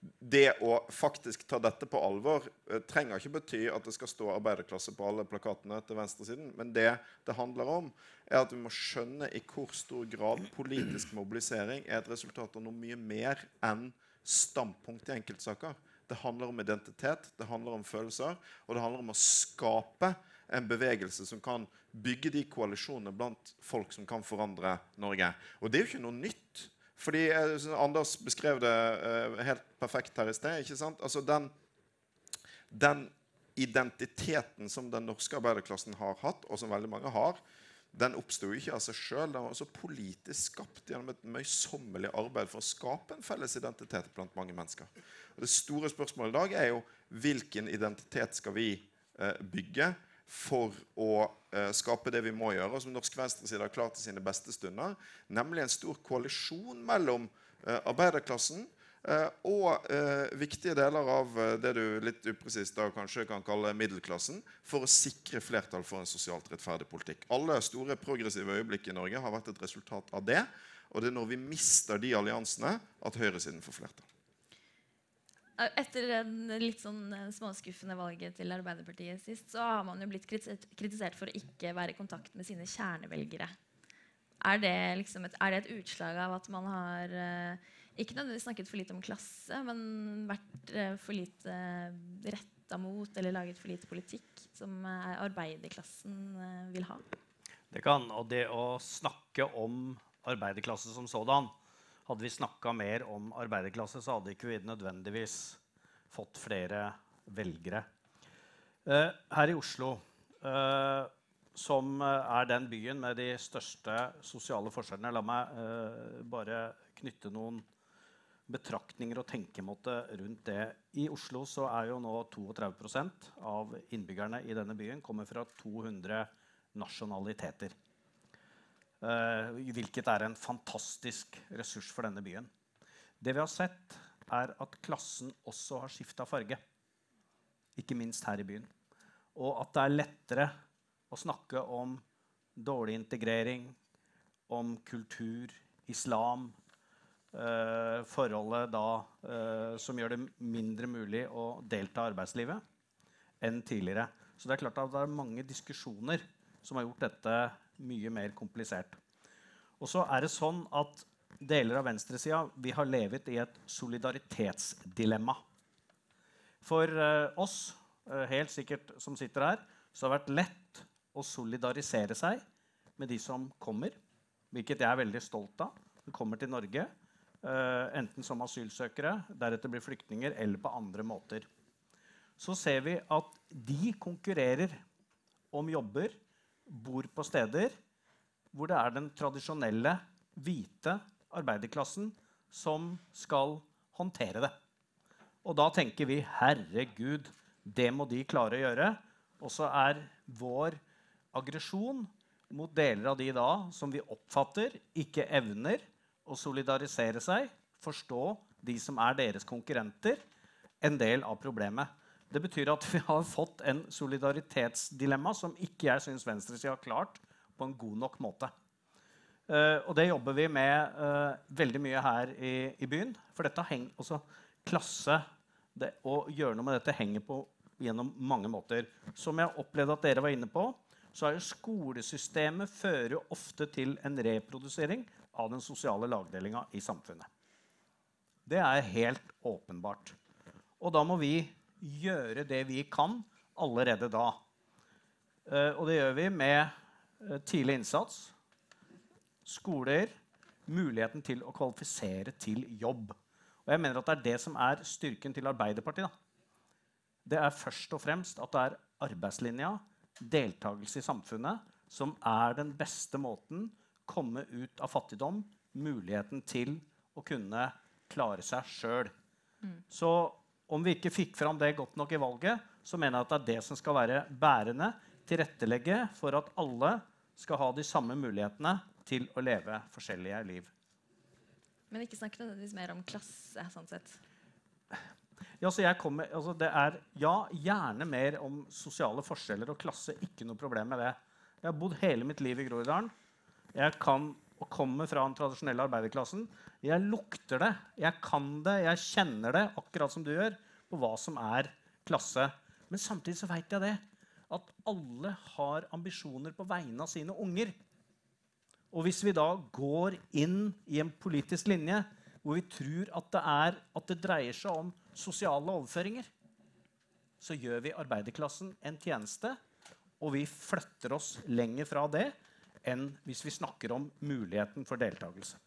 det å faktisk ta dette på alvor eh, trenger ikke bety at det skal stå arbeiderklasse på alle plakatene til venstresiden. Men det det handler om, er at vi må skjønne i hvor stor grad politisk mobilisering er et resultat av noe mye mer enn standpunkt i enkeltsaker. Det handler om identitet, det handler om følelser, og det handler om å skape en bevegelse som kan bygge de koalisjonene blant folk som kan forandre Norge. Og det er jo ikke noe nytt. Fordi eh, Anders beskrev det uh, helt perfekt her i sted. ikke sant? Altså den, den, identiteten som den norske arbeiderklassen har hatt, og som veldig mange har, den oppsto ikke av seg sjøl. Den var også politisk skapt gjennom et møysommelig arbeid for å skape en felles identitet blant mange mennesker. Og Det store spørsmålet i dag er jo hvilken identitet skal vi eh, bygge for å eh, skape det vi må gjøre, og som norsk venstreside har klart i sine beste stunder, nemlig en stor koalisjon mellom eh, arbeiderklassen eh, og viktige deler av det du litt upresist da kanskje kan kalle middelklassen, for å sikre flertall for en sosialt rettferdig politikk. Alle store progressive øyeblikk i Norge har vært et resultat av det. Og det er når vi mister de alliansene, at høyresiden får flertall. Etter en litt sånn eh, småskuffende valget til Arbeiderpartiet sist, så har man jo blitt kritisert for å ikke være i kontakt med sine kjernevelgere. Er det, liksom et, er det et, utslag av at man har eh, ikke nødvendigvis snakket for lite om klasse, men vært eh, for lite eh, retta mot eller laget for lite politikk som eh, arbeiderklassen eh, vil ha? Det kan. Og det å snakke om arbeiderklassen som sådan hadde vi snakka mer om arbeiderklasse, så hadde ikke vi nødvendigvis fått flere velgere. Eh, her i Oslo, eh, som er den byen med de største sosiale forskjellene La meg eh, bare knytte noen betraktninger og tenkemåte rundt det. I Oslo så er jo nå 32% av innbyggerne i denne byen kommer fra 200 nasjonaliteter. Uh, hvilket er en fantastisk ressurs for denne byen. Det vi har sett, er at klassen også har skifta farge. Ikke minst her i byen. Og at det er lettere å snakke om dårlig integrering, om kultur, islam, eh, forholdet da eh, som gjør det mindre mulig å delta i arbeidslivet, enn tidligere. Så det er klart at det er mange diskusjoner som har gjort dette mye mer komplisert. Og så er det sånn at deler av venstresida vi har levet i et solidaritetsdilemma. For uh, oss, uh, helt sikkert som sitter her, så har det vært lett å solidarisere seg med de som kommer, hvilket jeg er veldig stolt av. De kommer til Norge uh, enten som asylsøkere, deretter blir flyktninger, eller på andre måter. Så ser vi at de konkurrerer om jobber bor på steder hvor det er den tradisjonelle, hvite arbeiderklassen som skal håndtere det. Og da tenker vi herregud, det må de klare å gjøre. Og så er vår aggresjon mot deler av de da som vi oppfatter ikke evner å solidarisere seg, forstå de som er deres konkurrenter, en del av problemet. Det betyr at vi har fått en solidaritetsdilemma som ikke jeg syns venstresida har klart på en god nok måte. Uh, og det jobber vi med uh, veldig mye her i, i byen. For dette henger også klasse det, Å gjøre noe med dette henger på gjennom mange måter. Som jeg opplevde at dere var inne på, så er jo skolesystemet fører ofte til en reprodusering av den sosiale lagdelinga i samfunnet. Det er helt åpenbart. Og da må vi gjøre det vi kan allerede da. Uh, og det gjør vi med uh, tidlig innsats, skoler, muligheten til å kvalifisere til jobb. Og jeg mener at Det er det som er styrken til Arbeiderpartiet. Da. Det er først og fremst at det er arbeidslinja, deltakelse i samfunnet, som er den beste måten komme ut av fattigdom, muligheten til å kunne klare seg sjøl. Mm. Så om vi ikke fikk fram det godt nok i valget, så mener jeg at det er det som skal være bærende. Tilrettelegge for at alle skal ha de samme mulighetene til å leve forskjellige liv. Men ikke snakk nødvendigvis mer om klasse. sånn sett. Ja, kommer, altså er, ja, gjerne mer om sosiale forskjeller og klasse. Ikke noe problem med det. Jeg har bodd hele mitt liv i Groruddalen. Jeg kan og kommer fra den tradisjonelle arbeiderklassen. Jeg lukter det, jeg kan det, jeg kjenner det, akkurat som du gjør, på hva som er klasse. Men samtidig så veit jeg det, at alle har ambisjoner på vegne av sine unger. Og hvis vi da går inn i en politisk linje hvor vi tror at det, er, at det dreier seg om sosiale overføringer, så gjør vi arbeiderklassen en tjeneste, og vi flytter oss lenger fra det enn hvis vi snakker om muligheten for deltakelse.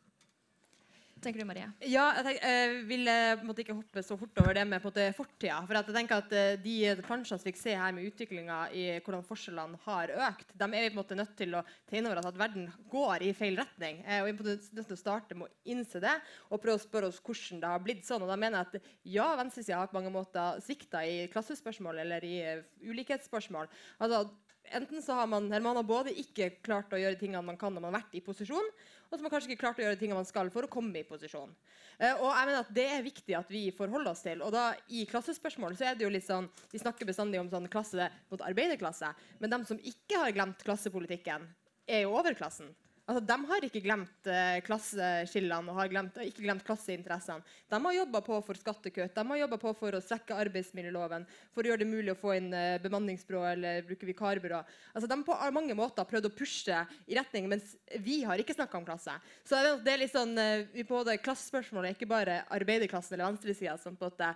tenker du, Marie? Ja, jeg, tenker, jeg vil eh, måte ikke hoppe så fort over det med på fortida. For jeg tenker at eh, de plansjene vi fikk se her med utviklinga i hvordan forskjellene har økt, de er vi på en måte nødt til å ta inn over oss at verden går i feil retning. Eh, og vi er på en måte nødt til å starte med å innse det og prøve å spørre oss hvordan det har blitt sånn. Og da mener jeg at ja, venstresida har på mange måter svikta i klassespørsmål eller i ulikhetsspørsmål. Altså, Enten så har man, man har både ikke klart å gjøre tingene man kan når man har vært i posisjon, og så har man kanskje ikke klart å gjøre tingene man skal for å komme i posisjon. Eh, og jeg mener at Det er viktig at vi forholder oss til. Og da I klassespørsmål så er det jo litt sånn, Vi snakker bestandig om sånn klasse mot arbeiderklasse, men de som ikke har glemt klassepolitikken, er jo overklassen. Altså, de har ikke glemt eh, klasseskillene og har glemt, ikke glemt klasseinteressene. De har jobba på for skattekutt, de har jobba på for å svekke arbeidsmiljøloven, for å gjøre det mulig å få inn eh, bemanningsbyrå eller bruke vikarbyrå. Altså, de på mange måter prøvd å pushe i retning, mens vi har ikke snakka om klasse. Så det er litt sånn, eh, på det Klassespørsmålet er ikke bare arbeiderklassen eller venstresida som på en måte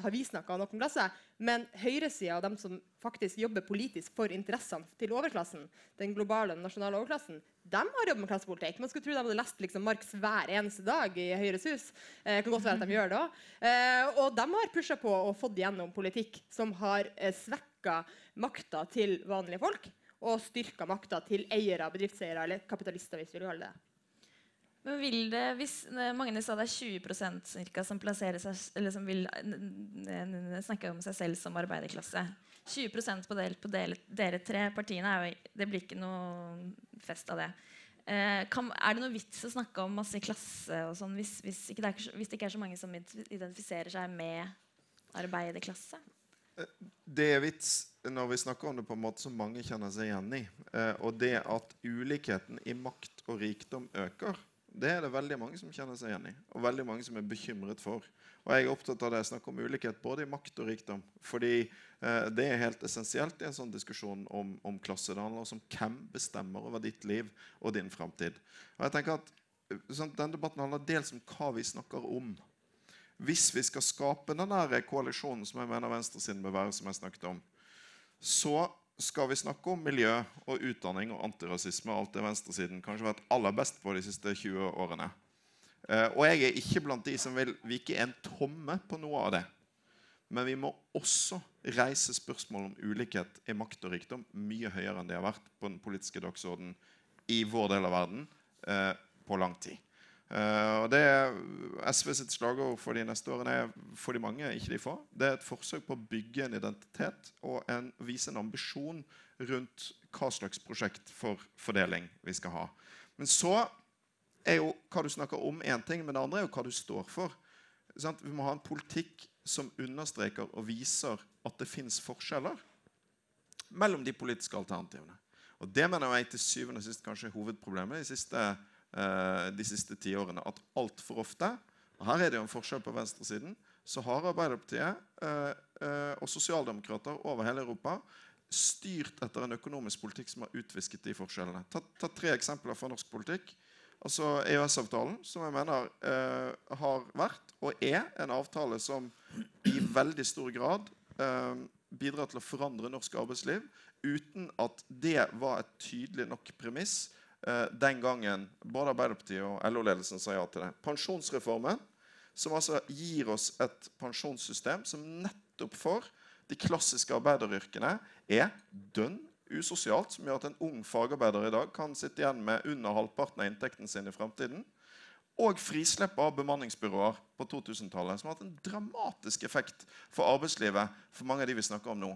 har vi snakka nok om klasse, men høyresida og de som faktisk jobber politisk for interessene til overklassen, den globale nasjonale overklassen, de har jobbet med klassepolitikk. Man skulle tro de hadde lest liksom, Marx hver eneste dag i Høyres hus. Eh, kan godt være at de gjør det også. Eh, og de har pusha på og fått gjennom politikk som har eh, svekka makta til vanlige folk og styrka makta til eiere, bedriftseiere eller kapitalister, hvis vi vil kalle det men vil det, hvis Magne sa det er 20 cirka, som, seg, som vil snakke om seg selv som arbeiderklasse 20% på, del, på del, dere tre partiene jo, det blir ikke noe fest av det. Eh, kan, er det noe vits å snakke om masse klasse og sånn hvis, hvis, det er, hvis, det ikke er så mange som identifiserer seg med arbeiderklasse? Det er vits når vi snakker om det på en måte som mange kjenner seg igjen i. Eh, og det at ulikheten i makt og rikdom øker, det er det veldig mange som kjenner seg igjen i. Og veldig mange som er bekymret for. Og jeg er opptatt av det jeg snakker om ulikhet både i makt og rikdom. Fordi eh, det er helt essensielt i en sånn diskusjon om, om klasse. Det handler om hvem bestemmer over ditt liv og din framtid. Og jeg tenker at sånn, Denne debatten handler dels om hva vi snakker om. Hvis vi skal skape den koalisjonen som jeg mener venstresiden bør være, som jeg snakket om, så skal vi snakke om miljø og utdanning og antirasisme og alt det venstresiden kanskje vært aller best på de siste 20 årene. Uh, og jeg er ikke blant de som vil vike en tomme på noe av det. Men vi må også reise spørsmål om ulikhet i makt og rikdom mye høyere enn det har vært på den politiske dagsordenen i vår del av verden uh, på lang tid. Uh, og det SV sitt slagord for de neste årene er for de mange, ikke de få. Det er et forsøk på å bygge en identitet og en, vise en ambisjon rundt hva slags prosjekt for fordeling vi skal ha. Men så er jo hva du snakker om, én ting, men det andre er jo hva du står for. Sant? Vi må ha en politikk som understreker og viser at det fins forskjeller mellom de politiske alternativene. Og Det mener jeg til syvende og sist kanskje er hovedproblemet de siste, de siste tiårene. At altfor ofte og Her er det jo en forskjell på venstresiden. Så har Arbeiderpartiet uh, uh, og sosialdemokrater over hele Europa styrt etter en økonomisk politikk som har utvisket de forskjellene. Ta, ta tre eksempler fra norsk politikk. Altså EØS-avtalen, som jeg mener eh, har vært og er en avtale som i veldig stor grad eh, bidrar til å forandre norsk arbeidsliv uten at det var et tydelig nok premiss eh, den gangen både Arbeiderpartiet og LO-ledelsen sa ja til det. Pensjonsreformen, som altså gir oss et pensjonssystem som nettopp for de klassiske arbeideryrkene er dønn usosialt, som gjør at en ung fagarbeider i dag kan sitte igjen med under halvparten av inntekten sin i fremtiden. Og frislipp av bemanningsbyråer på 2000-tallet, som har hatt en dramatisk effekt for arbeidslivet for mange av de vi snakker om nå.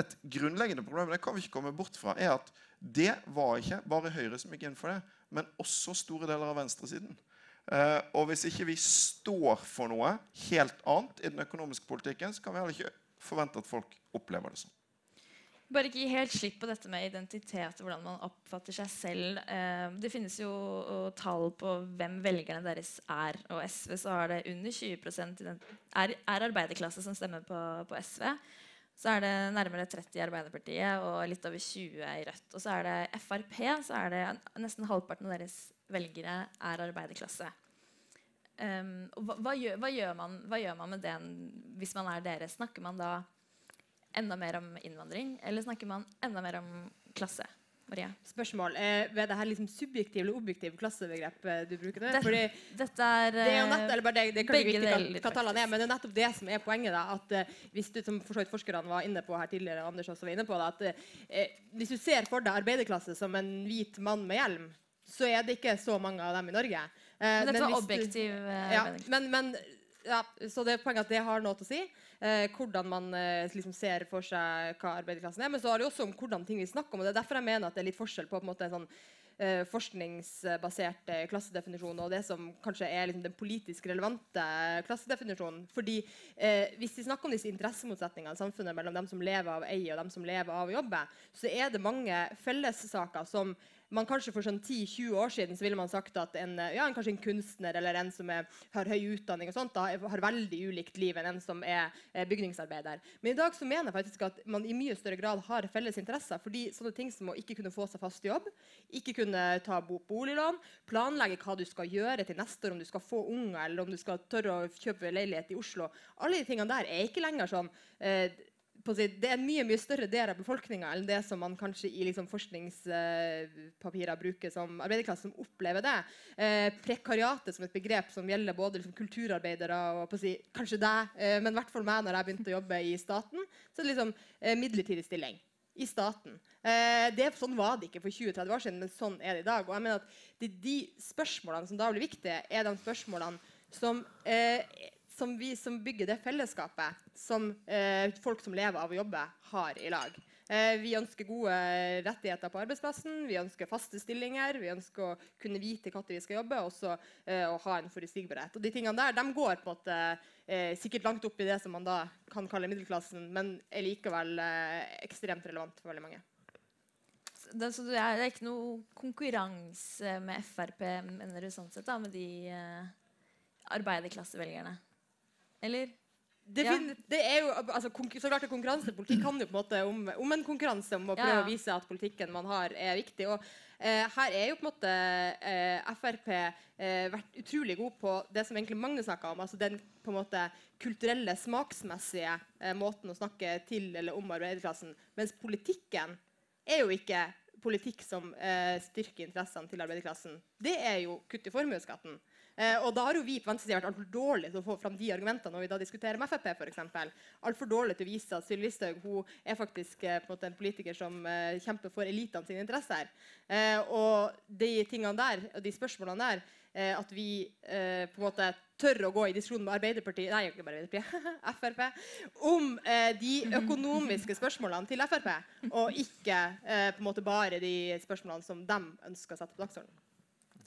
Et grunnleggende problem det kan vi ikke komme bort fra, er at det var ikke bare Høyre som gikk inn for det, men også store deler av venstresiden. Uh, og hvis ikke vi står for noe helt annet i den økonomiske politikken, så kan vi heller ikke forvente at folk opplever det sånn. Bare ikke gi helt slipp på dette med identitet og hvordan man oppfatter seg selv. Eh, det finnes jo tall på hvem velgerne deres er. Og SV så har det under 20 er, er arbeiderklasse som stemmer på, på, SV. Så er det nærmere 30 i Arbeiderpartiet og litt over 20 i Rødt. Og så er det Frp, så er det nesten halvparten av deres velgere er arbeiderklasse. Um, hva, hva, gjør, hva, gjør man, hva, gjør, man, med det hvis man er dere? Snakker man da enda mer om innvandring, eller snakker man enda mer om klasse? Maria? Spørsmål. Eh, er det her liksom subjektiv eller objektiv klassebegrep eh, du bruker? Det, Fordi dette er, det er nett, eller bare det, det kan begge ikke deler, hva, hva er, men det er nettopp det som er poenget. da, at eh, hvis du, som for forskerne var inne på her tidligere, Anders også var inne på det, at eh, hvis du ser for deg arbeiderklasse som en hvit mann med hjelm, så er det ikke så mange av dem i Norge. Uh, men dette var objektiv du, ja, men, men ja, så det er poenget at det har noe til å si. Eh, hvordan man eh, liksom ser for seg hva arbeiderklassen er. Men så har det også om hvordan ting vi snakker om. og Det er derfor jeg mener at det er litt forskjell på, på en måte, en sånn eh, forskningsbasert eh, klassedefinisjon og det som kanskje er liksom, den politisk relevante klassedefinisjonen. Fordi eh, Hvis vi snakker om disse interessemotsetningene i samfunnet mellom dem som lever av å eie og dem som lever av å jobbe, så er det mange fellessaker som man kanskje For sånn 10-20 år siden så ville man sagt at en, ja, en, en kunstner eller en som er, har høy utdanning og sånt, da, har veldig ulikt liv enn en som er, er bygningsarbeider. Men i dag så mener jeg faktisk at man i mye større grad har felles interesser. fordi sånne ting som å ikke kunne få seg fast jobb, ikke kunne ta boliglån, planlegge hva du skal gjøre til neste år, om du skal få unger eller om du skal tørre å kjøpe leilighet i Oslo, alle de tingene der er ikke lenger sånn eh, det er en mye mye større del av befolkninga enn det som man kanskje i liksom forskningspapirer bruker som arbeiderklasse, som opplever det. Eh, prekariatet som et begrep som gjelder både liksom kulturarbeidere og si, kanskje deg, eh, men i hvert fall meg når jeg begynte å jobbe i staten. Så er det liksom eh, midlertidig stilling i staten. Eh, det, sånn var det ikke for 20-30 år siden, men sånn er det i dag. Og jeg mener at de, de spørsmålene som da blir viktige, er de spørsmålene som eh, som, vi, som bygger det fellesskapet som eh, folk som lever av å jobbe, har i lag. Eh, vi ønsker gode rettigheter på arbeidsplassen, vi ønsker faste stillinger, vi ønsker å kunne vite når vi skal jobbe, og også eh, å ha en forutsigbarhet. Og de tingene der de går på en måte eh, sikkert langt opp i det som man da kan kalle middelklassen, men er likevel eh, ekstremt relevant for veldig mange. Det, er, ikke noe konkurranse med Frp, mener du sånn sett, da, med de eh, arbeiderklassevelgerne? Eller? Det, ja. det, er jo, altså, så klart Konkurransepolitikk handler på en måte om, om en konkurranse, om å prøve ja, å vise at politikken man har, er viktig. og eh, Her er jo på en måte eh, Frp eh, vært utrolig god på det som egentlig mange snakker om. altså Den på en måte kulturelle, smaksmessige eh, måten å snakke til eller om arbeiderklassen. Mens politikken er jo ikke politikk som eh, styrker interessene til arbeiderklassen. Det er jo kutt i formuesskatten. Eh, og da har jo vi på venstresida vært altfor dårlige til å få fram de argumentene når vi da diskuterer med Frp. Eksempel. altfor dårlige til å vise at Sylvi Listhaug hun er faktisk eh, en, en, politiker som eh, kjemper for elitene sine interesser. Eh, og de tingene der, og de spørsmålene der, at vi eh, på en måte tør å gå i diskusjon med Arbeiderpartiet, nei, ikke bare Arbeiderpartiet, Frp, om de økonomiske spørsmålene til Frp, og ikke på en måte bare de spørsmålene som de ønsker å sette på dagsordenen.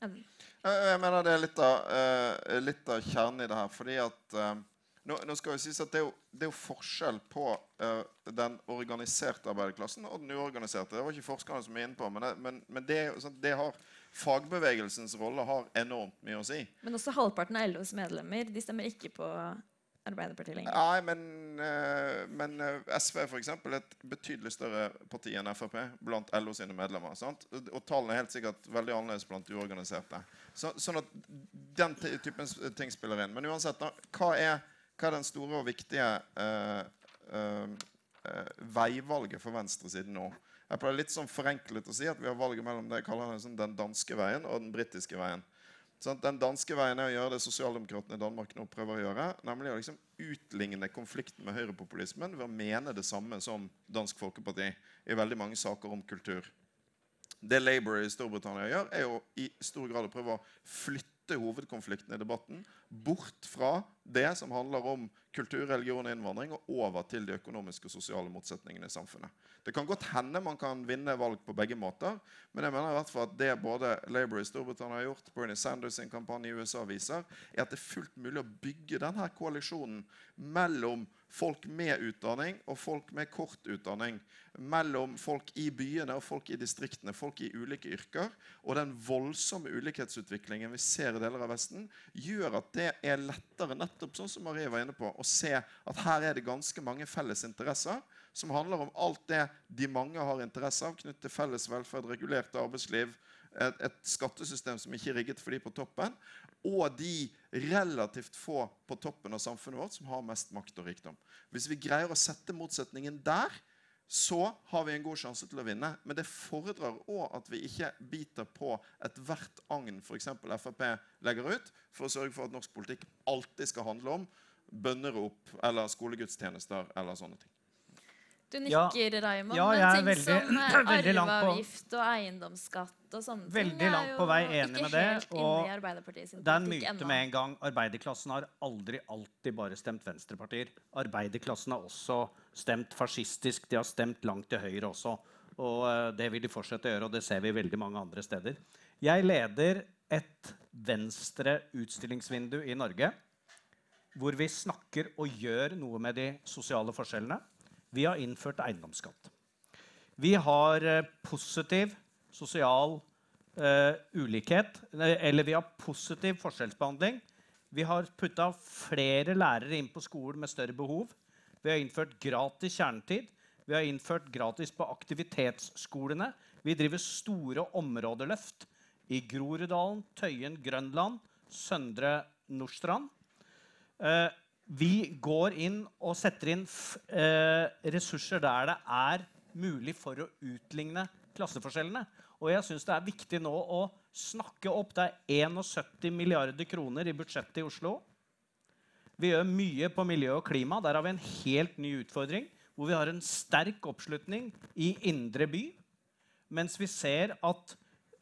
Jeg mener det er litt av, uh, litt av kjernen i det her. fordi at uh, nå, nå, skal jo sies at det er jo, det er jo forskjell på uh, den organiserte arbeiderklassen og den uorganiserte. Det var ikke forskerne som var inne på, men, det, men, men det, sånn, det, har fagbevegelsens rolle har enormt mye å si. Men også halvparten av LOs medlemmer de stemmer ikke på Arbeiderpartiet lenger. Nei, men, uh, men uh, SV er f.eks. et betydelig større parti enn Frp blant LO sine medlemmer. Sant? Og tallene er helt sikkert veldig annerledes blant uorganiserte. Så, sånn at den typen ting spiller inn. Men uansett, da, hva, er, hva, er, den store og viktige uh, veivalget for venstresiden nå? Jeg pleier litt sånn forenklet å si at vi har valget mellom det jeg kaller sånn, den danske veien og den britiske veien. Sånn, den danske veien er å gjøre det sosialdemokratene i Danmark nå prøver å gjøre. Nemlig å liksom utligne konflikten med høyrepopulismen ved å mene det samme som Dansk Folkeparti i veldig mange saker om kultur. Det Labour i Storbritannia gjør, er jo i stor grad å prøve å flytte hovedkonflikten i debatten bort fra det som handler om kultur, religion og innvandring, og over til de økonomiske og sosiale motsetningene i samfunnet. Det kan godt hende man kan vinne valg på begge måter, men jeg mener i hvert fall at det både Labour i Storbritannia har gjort, Bernie Sanders sin kampanje i USA viser, er at det er fullt mulig å bygge denne koalisjonen mellom folk med utdanning og folk med kort utdanning. Mellom folk i byene og folk i distriktene, folk i ulike yrker. Og den voldsomme ulikhetsutviklingen vi ser i deler av Vesten, gjør at det er lettere nettopp sånn som Marie var inne på, å se at her er det ganske mange felles interesser som handler om alt det de mange har interesse av, knyttet til felles velferd, regulert arbeidsliv, et, et, skattesystem som ikke er rigget for de på toppen, og de relativt få på toppen av samfunnet vårt som har mest makt og rikdom. Hvis vi greier å sette motsetningen der, så har vi en god sjanse til å vinne. Men det fordrer òg at vi ikke biter på ethvert agn f.eks. Frp legger ut, for å sørge for at norsk politikk alltid skal handle om bønnerop eller skolegudstjenester eller sånne ting. Du nikker, Ja. Raymond. Ja, men jeg er veldig- som veldig arveavgift og eiendomsskatt og sånne Veldig ting langt på vei enig med det, og Det er en myte med en gang. Arbeiderklassen har aldri alltid bare stemt venstrepartier. Arbeiderklassen har også stemt fascistisk. De har stemt langt til høyre også. Og eh, det vil de fortsette å gjøre, og det ser vi veldig mange andre steder. Jeg leder et venstre-utstillingsvindu i Norge hvor vi snakker og gjør noe med de sosiale forskjellene. Vi har innført eiendomsskatt. Vi har eh, positiv sosial uh, ulikhet. Eller vi har positiv forskjellsbehandling. Vi har putta flere lærere inn på skolen med større behov. Vi har innført gratis kjernetid. Vi har innført gratis på aktivitetsskolene. Vi driver store områdeløft i Groruddalen, Tøyen, Grønland, Søndre Nordstrand. Eh, vi går inn og setter inn eh, ressurser der det er mulig for å utligne klasseforskjellene. Og jeg syns det er viktig nå å snakke opp. Det er 71 milliarder kroner i budsjettet i Oslo. Vi gjør mye på miljø og klima. Der har vi en helt ny utfordring. Hvor vi har en sterk oppslutning i indre by. Mens vi ser at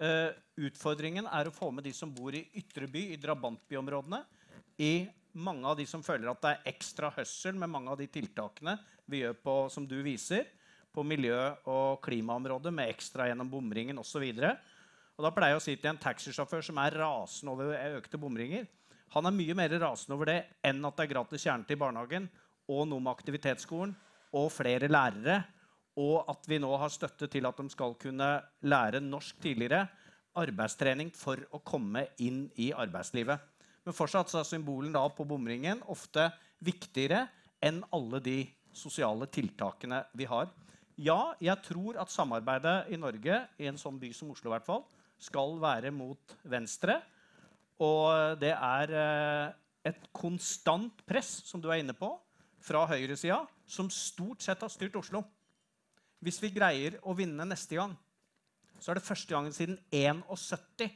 eh, utfordringen er å få med de som bor i ytre by, i drabantbyområdene. I mange av de som føler at det er ekstra høssel med mange av de tiltakene vi gjør på, som du viser, på miljø- og klimaområdet, med ekstra gjennom bomringen osv. Da pleier jeg å si til en taxisjåfør som er rasende over økte bomringer Han er mye mer rasende over det enn at det er gratis kjernetid i barnehagen og noe med aktivitetsskolen og flere lærere, og at vi nå har støtte til at de skal kunne lære norsk tidligere. Arbeidstrening for å komme inn i arbeidslivet. Men fortsatt er symbolen på bomringen ofte viktigere enn alle de sosiale tiltakene vi har. Ja, jeg tror at samarbeidet i Norge, i en sånn by som Oslo i hvert fall, skal være mot venstre. Og det er eh, et konstant press, som du er inne på, fra høyresida, som stort sett har styrt Oslo. Hvis vi greier å vinne neste gang, så er det første gangen siden 71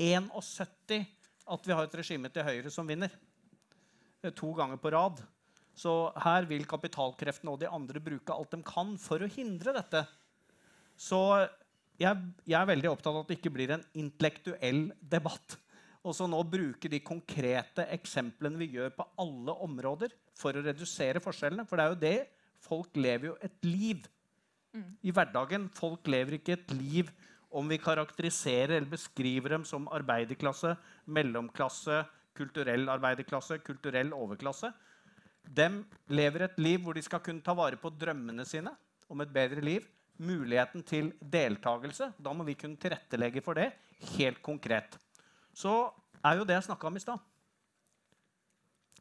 71 at vi har et regime til høyre som vinner. Eh, To ganger på rad. Så her vil kapitalkreftene og de andre bruke alt de kan for å hindre dette. Så jeg, jeg er veldig opptatt av at det ikke blir en intellektuell debatt. Og så nå bruke de konkrete eksemplene vi gjør på alle områder for å redusere forskjellene. For det er jo det. Folk lever jo et liv i hverdagen. Folk lever ikke et liv om vi karakteriserer eller beskriver dem som arbeiderklasse, mellomklasse, kulturell arbeiderklasse, kulturell overklasse. De lever et liv hvor de skal kunne ta vare på drømmene sine om et bedre liv. Muligheten til deltakelse. Da må vi kunne tilrettelegge for det helt konkret. Så er jo det jeg snakka om i stad,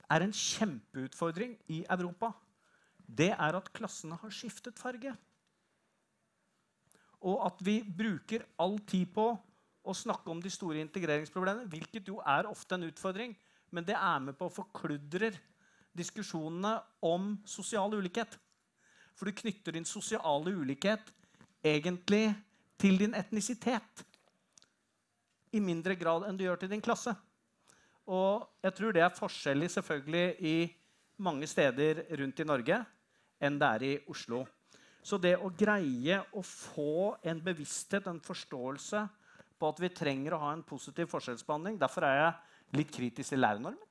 er en kjempeutfordring i Europa. Det er at klassene har skiftet farge. Og at vi bruker all tid på å snakke om de store integreringsproblemene, hvilket jo er ofte en utfordring, men det er med på å forkludre diskusjonene om sosial ulikhet. For du knytter din sosiale ulikhet egentlig til din etnisitet i mindre grad enn du gjør til din klasse. Og jeg tror det er forskjellig selvfølgelig i mange steder rundt i Norge enn det er i Oslo. Så det å greie å få en bevissthet, en forståelse på at vi trenger å ha en positiv forskjellsbehandling Derfor er jeg litt kritisk til lærernormen.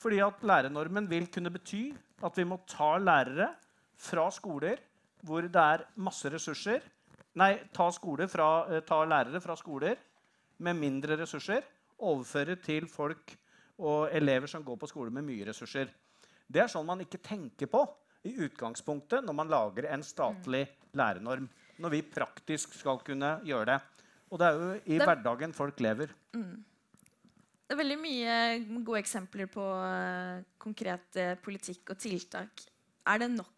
Fordi at lærernormen vil kunne bety at vi må ta lærere fra skoler hvor det er masse ressurser Nei, ta, fra, eh, ta lærere fra skoler med mindre ressurser, overføre til folk og elever som går på skole med mye ressurser. Det er sånn man ikke tenker på i utgangspunktet når man lager en statlig lærenorm. Når vi praktisk skal kunne gjøre det. Og det er jo i Det- hverdagen folk lever. Det er veldig mye gode eksempler på konkret konkrete politikk og tiltak. Er det nok, eh,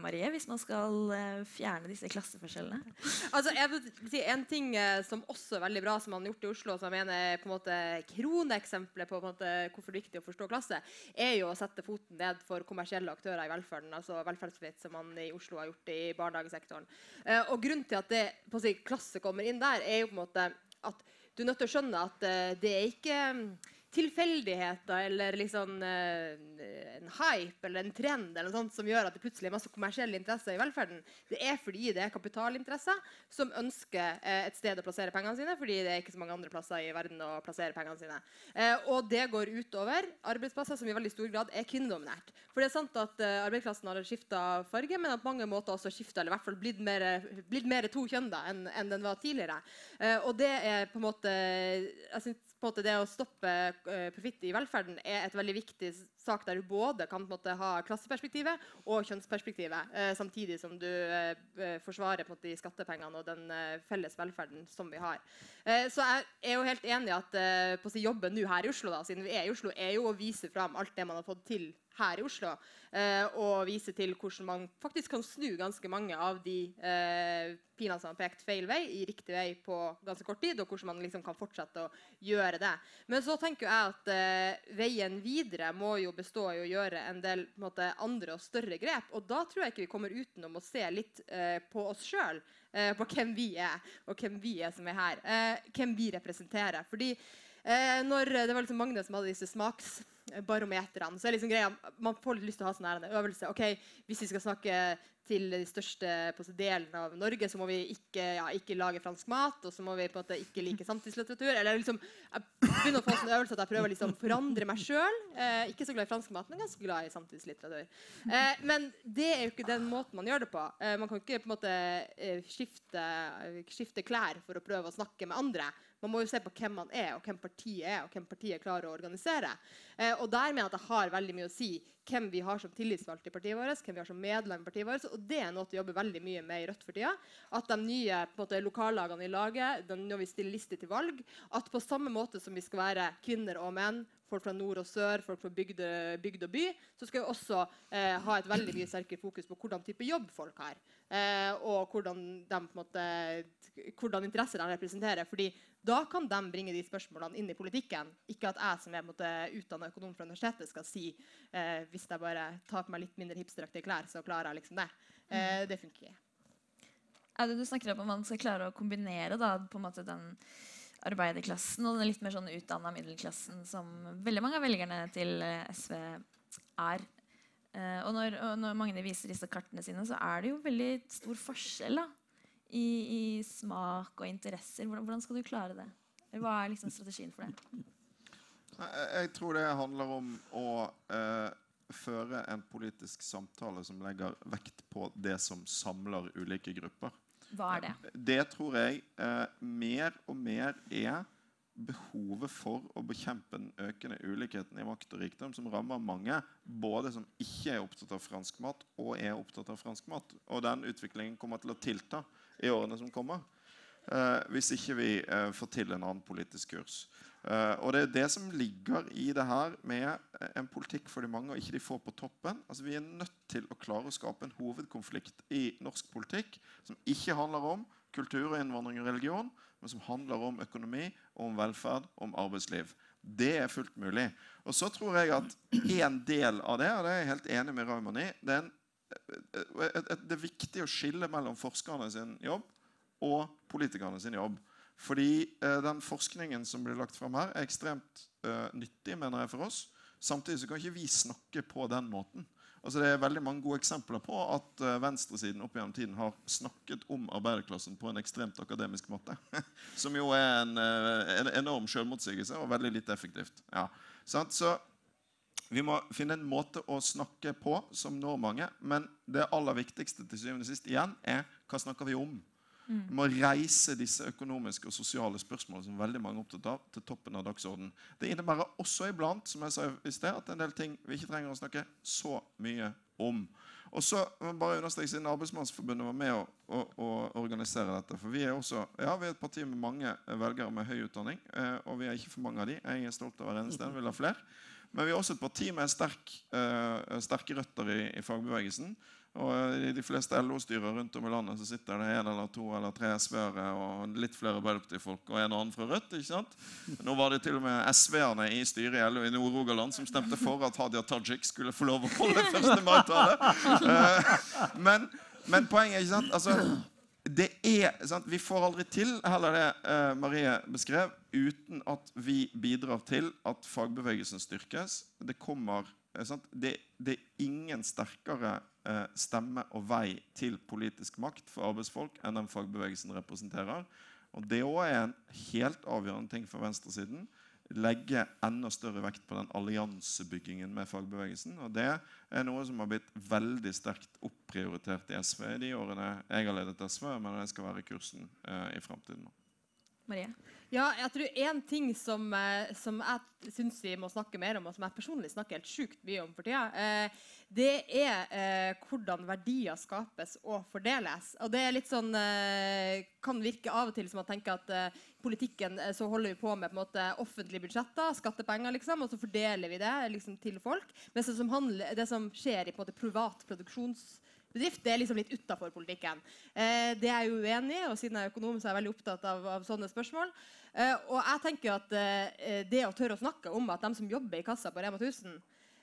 Marie, hvis man skal eh, fjerne disse klasseforskjellene? Altså, jeg vil si En ting eh, som også er veldig bra, som man har gjort i Oslo, som jeg mener er på en måte kroneksempelet på, på måte, hvorfor det er viktig å forstå klasse, er jo å sette foten ned for kommersielle aktører i velferden. altså velferdsfritt, som man i Oslo har gjort i barnehagesektoren. Eh, og grunnen til at det, på å si, klasse kommer inn der, er jo på en måte at du er nødt til å skjønne at eh, det er ikke tilfeldigheter eller liksom en hype eller en trend eller sånt som gjør at det plutselig er masse kommersielle interesser i velferden. Det er fordi det er kapitalinteresser som ønsker eh, et sted å plassere pengene sine, fordi det er ikke så mange andre plasser i verden å plassere pengene sine. Eh, og det går utover arbeidsplasser som i veldig stor grad er kvinnedominert. For det er sant at arbeidsklassen har skifta farge, men at mange måter også skifta, eller i hvert fall blitt mer, blitt mer to kjønn enn enn den var tidligere. Og det er på en måte jeg synes måte det å stoppe uh, profitt i velferden er et veldig viktig sak der du både kan måte ha klasseperspektivet og kjønnsperspektivet, eh, samtidig som du eh, forsvarer måte de skattepengene og den felles velferden som vi har. Så jeg er jo helt enig i at på å si jobben nå her i Oslo, da, siden vi er i Oslo, er jo å vise fram alt det man har fått til her i Oslo, eh, og vise til hvordan man faktisk kan snu ganske mange av de eh, pilene som har pekt feil vei, i riktig vei på ganske kort tid, og hvordan man liksom kan fortsette å gjøre det. Men så tenker jeg at eh, veien videre må jo bestå i å gjøre en del en måte, andre og større grep. Og da tror jeg ikke vi kommer utenom å se litt på oss sjøl, på hvem vi er, og hvem vi er som er her. Hvem vi representerer. Fordi eh, når det var liksom Magne som hadde disse smaksbarometerne, så er liksom greia Man får litt lyst til å ha sånn en øvelse. ok, Hvis vi skal snakke til de største på delen av Norge, så må vi ikke, ja, ikke lage fransk mat, og så må vi på en måte ikke like samtidslitteratur. Eller liksom, jeg begynner å få en øvelse at jeg prøver å liksom forandre meg sjøl. Eh, ikke så glad i fransk mat, men ganske glad i samtidslitteratur. Eh, men det er jo ikke den måten man gjør det på. Eh, man kan ikke på en måte eh, skifte, skifte klær for å prøve å snakke med andre. Man må jo se på hvem man er, og hvem partiet er, og hvem partiet klarer å organisere. Eh, og der mener jeg at det har veldig mye å si hvem vi har som tillitsvalgte i partiet vårt, hvem vi har som medlem i partiet vårt. Og det er noe vi jobber veldig mye med i Rødt for tida. At de nye måte, lokallagene i laget, når vi stiller liste til valg, at på samme måte som vi skal være kvinner og menn, folk fra nord og sør, folk fra bygd og by, så skal vi også eh, ha et veldig mye sterkere fokus på hvordan type jobb folk har. Eh, og hvordan, de, på en måte, hvordan interesser de representerer. fordi da kan de bringe de spørsmålene inn i politikken. Ikke at jeg som er utdanna økonom fra universitetet skal si eh, hvis jeg bare tar på meg litt mindre hipsteraktige klær, så klarer jeg liksom det. Eh, det funker ikke. Audun, du snakker om at man skal klare å kombinere da, på en måte den arbeiderklassen og den litt mer sånn utdanna middelklassen som veldig mange av velgerne til eh, SV er. Eh, og, når, og når Magne viser disse kartene sine, så er det jo veldig stor forskjell da, i, i smak og interesser. Hvordan, hvordan skal du klare det? Hva er liksom strategien for det? Jeg, jeg tror det handler om å eh, føre en politisk samtale som legger vekt på det som samler ulike grupper. Hva er det? Det tror jeg eh, mer og mer er behovet for å bekjempe den økende ulikheten i makt og rikdom som rammer mange, både som ikke er opptatt av fransk mat, og er opptatt av fransk mat. Og den utviklingen kommer til å tilta i årene som kommer. eh, hvis ikke vi eh, får til en annen politisk kurs. Eh, og det er det som ligger i det her med eh, en politikk for de mange og ikke de få på toppen. Altså Vi er nødt til å klare å skape en hovedkonflikt i norsk politikk som ikke handler om kultur, innvandring og religion, men som handler om økonomi, om velferd, om arbeidsliv. Det er fullt mulig. Og så tror jeg at en del av det, og det er jeg helt enig med Raymond i, det er, en, et, et, det er viktig å skille mellom forskerne sin jobb og politikerne sin jobb. Fordi eh, den forskningen som blir lagt fram her, er ekstremt eh, nyttig mener jeg, for oss. Samtidig så kan ikke vi snakke på den måten. Altså Det er veldig mange gode eksempler på at eh, venstresiden opp gjennom tiden har snakket om arbeiderklassen på en ekstremt akademisk måte. Som jo er en, eh, en enorm selvmotsigelse og veldig lite effektivt. Ja. Så vi må finne en måte å snakke på som når mange. Men det aller viktigste til syvende og sist igjen er hva snakker vi om. Vi må reise disse økonomiske og sosiale spørsmålene som veldig mange er opptatt av, til toppen av dagsordenen. Det innebærer også iblant som jeg sa i sted, at en del ting vi ikke trenger å snakke så mye om. Og så bare understreke siden Arbeidsmannsforbundet var med å, å, å organisere dette. For vi er også ja, vi er et parti med mange velgere med høy utdanning. Eh, og vi er ikke for mange av de. Jeg er stolt av hver eneste en. Vil ha flere. Men vi er også et parti med sterk, eh, sterke røtter i, i fagbevegelsen. Og I de fleste LO-styrer rundt om i landet så sitter det en eller to eller tre SV-ere og litt flere Arbeiderparti-folk og en og annen fra Rødt. ikke sant? Nå var det til og med SV-erne i styret i LO i Nord-Rogaland som stemte for at Hadia Tajik skulle få lov å holde 1. mai-tale. Uh, men, men, poenget er ikke sant? Altså, det er, sant? Vi får aldri til heller det uh, Marie beskrev, uten at vi bidrar til at fagbevegelsen styrkes. Det kommer det, det, er ingen sterkere eh, stemme og vei til politisk makt for arbeidsfolk enn den fagbevegelsen representerer. Og Det òg er en helt avgjørende ting for venstresiden. Legge enda større vekt på den alliansebyggingen med fagbevegelsen. Og Det er noe som har blitt veldig sterkt opprioritert i SV i de årene jeg har ledet SV, men det skal være kursen eh, i framtiden. Marie? Ja, jeg tror En ting som, eh, som jeg syns vi må snakke mer om, og som jeg personlig snakker helt sjukt mye om for tida, eh, det er eh, hvordan verdier skapes og fordeles. Og det er litt sånn, eh, kan virke av og til som å tenke at eh, politikken eh, så holder vi på med på måte, offentlige budsjetter, skattepenger, liksom, og så fordeler vi det liksom, til folk. Mens det som, handler, det som skjer i på måte, privat produksjons bedrift. Det er liksom litt utafor politikken. Eh, det er jeg uenig i, og siden jeg er økonom, så er jeg veldig opptatt av, av sånne spørsmål. Eh, og jeg tenker at eh, det å tørre å snakke om at de som jobber i kassa på Rema 1000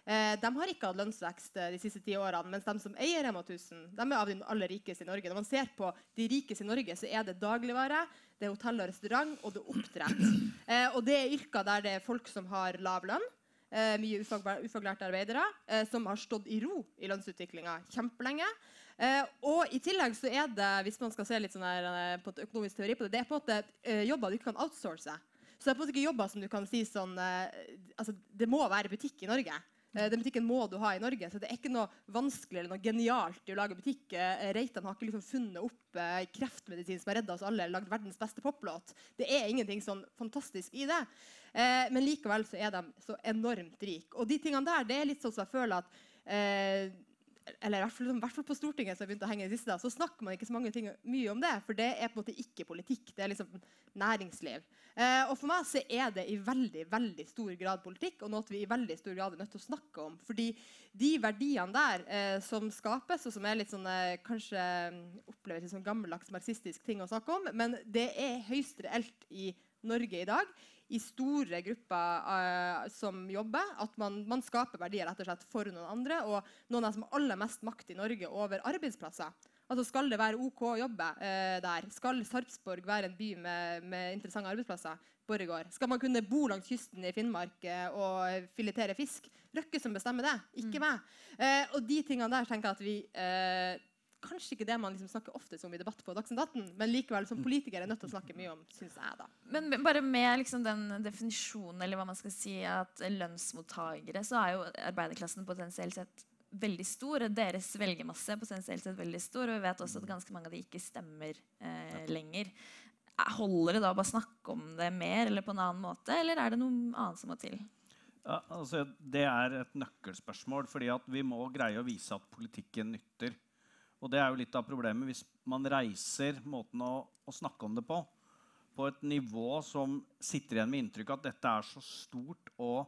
eh, de har ikke hatt lønnsvekst eh, de siste ti årene, mens de som eier Rema 1000, de er av de aller rikeste i Norge. Når man ser på de rikeste i Norge, så er det dagligvare, det er hotell og restaurant, og det er oppdrett. Eh, og det er yrker der det er folk som har lav lønn eh, mye ufaglærte arbeidere, eh, som har stått i ro i lønnsutviklinga kjempelenge. Eh, og i tillegg så er det, hvis man skal se litt sånn her, på et økonomisk teori på det, det er på en måte eh, jobber du ikke kan outsource. Så det er på en måte ikke jobber som du kan si sånn eh, altså Det må være butikk i Norge. Eh, den butikken må du ha i Norge, så det er ikke noe vanskelig eller noe genialt i å lage butikk. Reitan har ikke liksom funnet opp kreftmedisin som har redda oss alle, lagd verdens beste poplåt. Det er ingenting sånn fantastisk i det. Eh, men likevel så er de så enormt rike. Og de tingene der, det er litt sånn som jeg føler at eh, eller i hvert, fall, i hvert fall på Stortinget som har begynte å henge i siste, så snakker man ikke så mange ting, mye om det. For det er på en måte ikke politikk. Det er liksom næringsliv. Eh, og for meg så er det i veldig veldig stor grad politikk, og noe vi i veldig stor grad er nødt til å snakke om. Fordi de verdiene der eh, som skapes, og som er litt sånn eh, kanskje oppleves som gammeldags marxistisk ting å snakke om, men det er høyst reelt i Norge i dag i store grupper uh, som jobber. At man, man, skaper verdier rett og slett for noen andre. Og noen av dem som har aller mest makt i Norge over arbeidsplasser. Altså Skal det være OK å jobbe uh, der? Skal Sarpsborg være en by med, med interessante arbeidsplasser? Borregaard. Skal man kunne bo langs kysten i Finnmark uh, og filetere fisk? Røkke som bestemmer det, ikke mm. meg. og de tingene der tenker jeg at vi kanskje ikke det man liksom snakker oftest om i debatt på Dagsnytt 18, men likevel som politiker er nødt til å snakke mye om, syns jeg, da. Men bare med liksom den definisjonen, eller hva man skal si, at lønnsmottakere, så er jo arbeiderklassen potensielt sett veldig stor. Deres velgermasse potensielt sett veldig stor, og vi vet også at ganske mange av de ikke stemmer eh, lenger. Holder det da å bare snakke om det mer eller på en annen måte, eller er det noe annet som må til? Ja, altså, det er et nøkkelspørsmål. fordi vi må greie å vise at politikken nytter. Og det er jo litt av problemet hvis man reiser måten å, å, snakke om det på på et nivå som sitter igjen med inntrykk at dette er så stort og